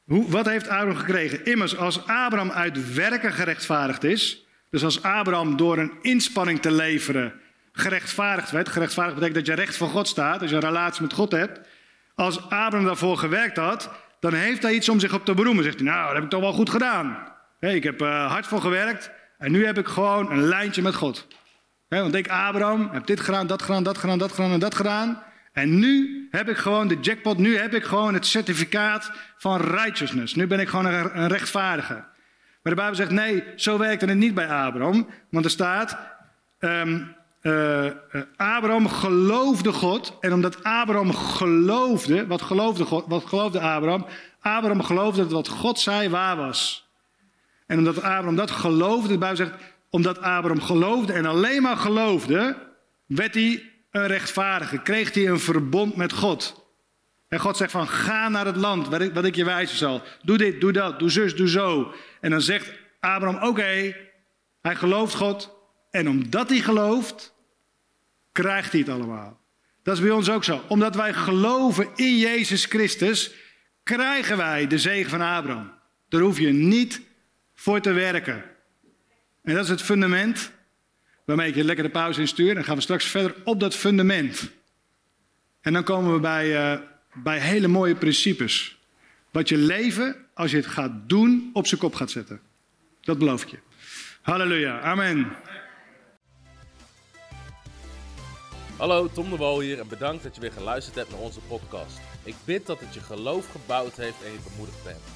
Hoe, wat heeft Abraham gekregen? Immers, als Abraham uit werken gerechtvaardigd is, dus als Abraham door een inspanning te leveren gerechtvaardigd werd, gerechtvaardigd betekent dat je recht voor God staat, als je een relatie met God hebt. Als Abraham daarvoor gewerkt had, dan heeft hij iets om zich op te beroemen. Zegt hij, nou, dat heb ik toch wel goed gedaan. Ik heb eh, hard voor gewerkt en nu heb ik gewoon een lijntje met God. Want ik, Abraham, heb dit gedaan, dat gedaan, dat gedaan, dat gedaan en dat gedaan. En nu heb ik gewoon de jackpot, nu heb ik gewoon het certificaat van righteousness. Nu ben ik gewoon een, een rechtvaardige. Maar de Bijbel zegt, nee, zo werkte het niet bij Abraham. Want er staat, eh, Abraham geloofde God. En omdat Abraham geloofde, wat geloofde, God, wat geloofde Abraham? Abraham geloofde dat wat God zei waar was. En omdat Abraham dat geloofde, de Bijbel zegt, omdat Abraham geloofde en alleen maar geloofde, werd hij een rechtvaardige, kreeg hij een verbond met God. En God zegt van, ga naar het land wat ik, wat ik je wijzen zal. Doe dit, doe dat, doe zus, doe zo. En dan zegt Abraham, oké, hij gelooft God. En omdat hij gelooft, krijgt hij het allemaal. Dat is bij ons ook zo. Omdat wij geloven in Jezus Christus, krijgen wij de zegen van Abraham. Daar hoef je niet voor te werken. En dat is het fundament waarmee ik je lekker de pauze instuur. Dan gaan we straks verder op dat fundament. En dan komen we bij, uh, bij hele mooie principes. Wat je leven, als je het gaat doen, op zijn kop gaat zetten. Dat beloof ik je. Halleluja. Amen. Hallo, Tom de Wol hier en bedankt dat je weer geluisterd hebt naar onze podcast. Ik bid dat het je geloof gebouwd heeft en je bemoedigd bent.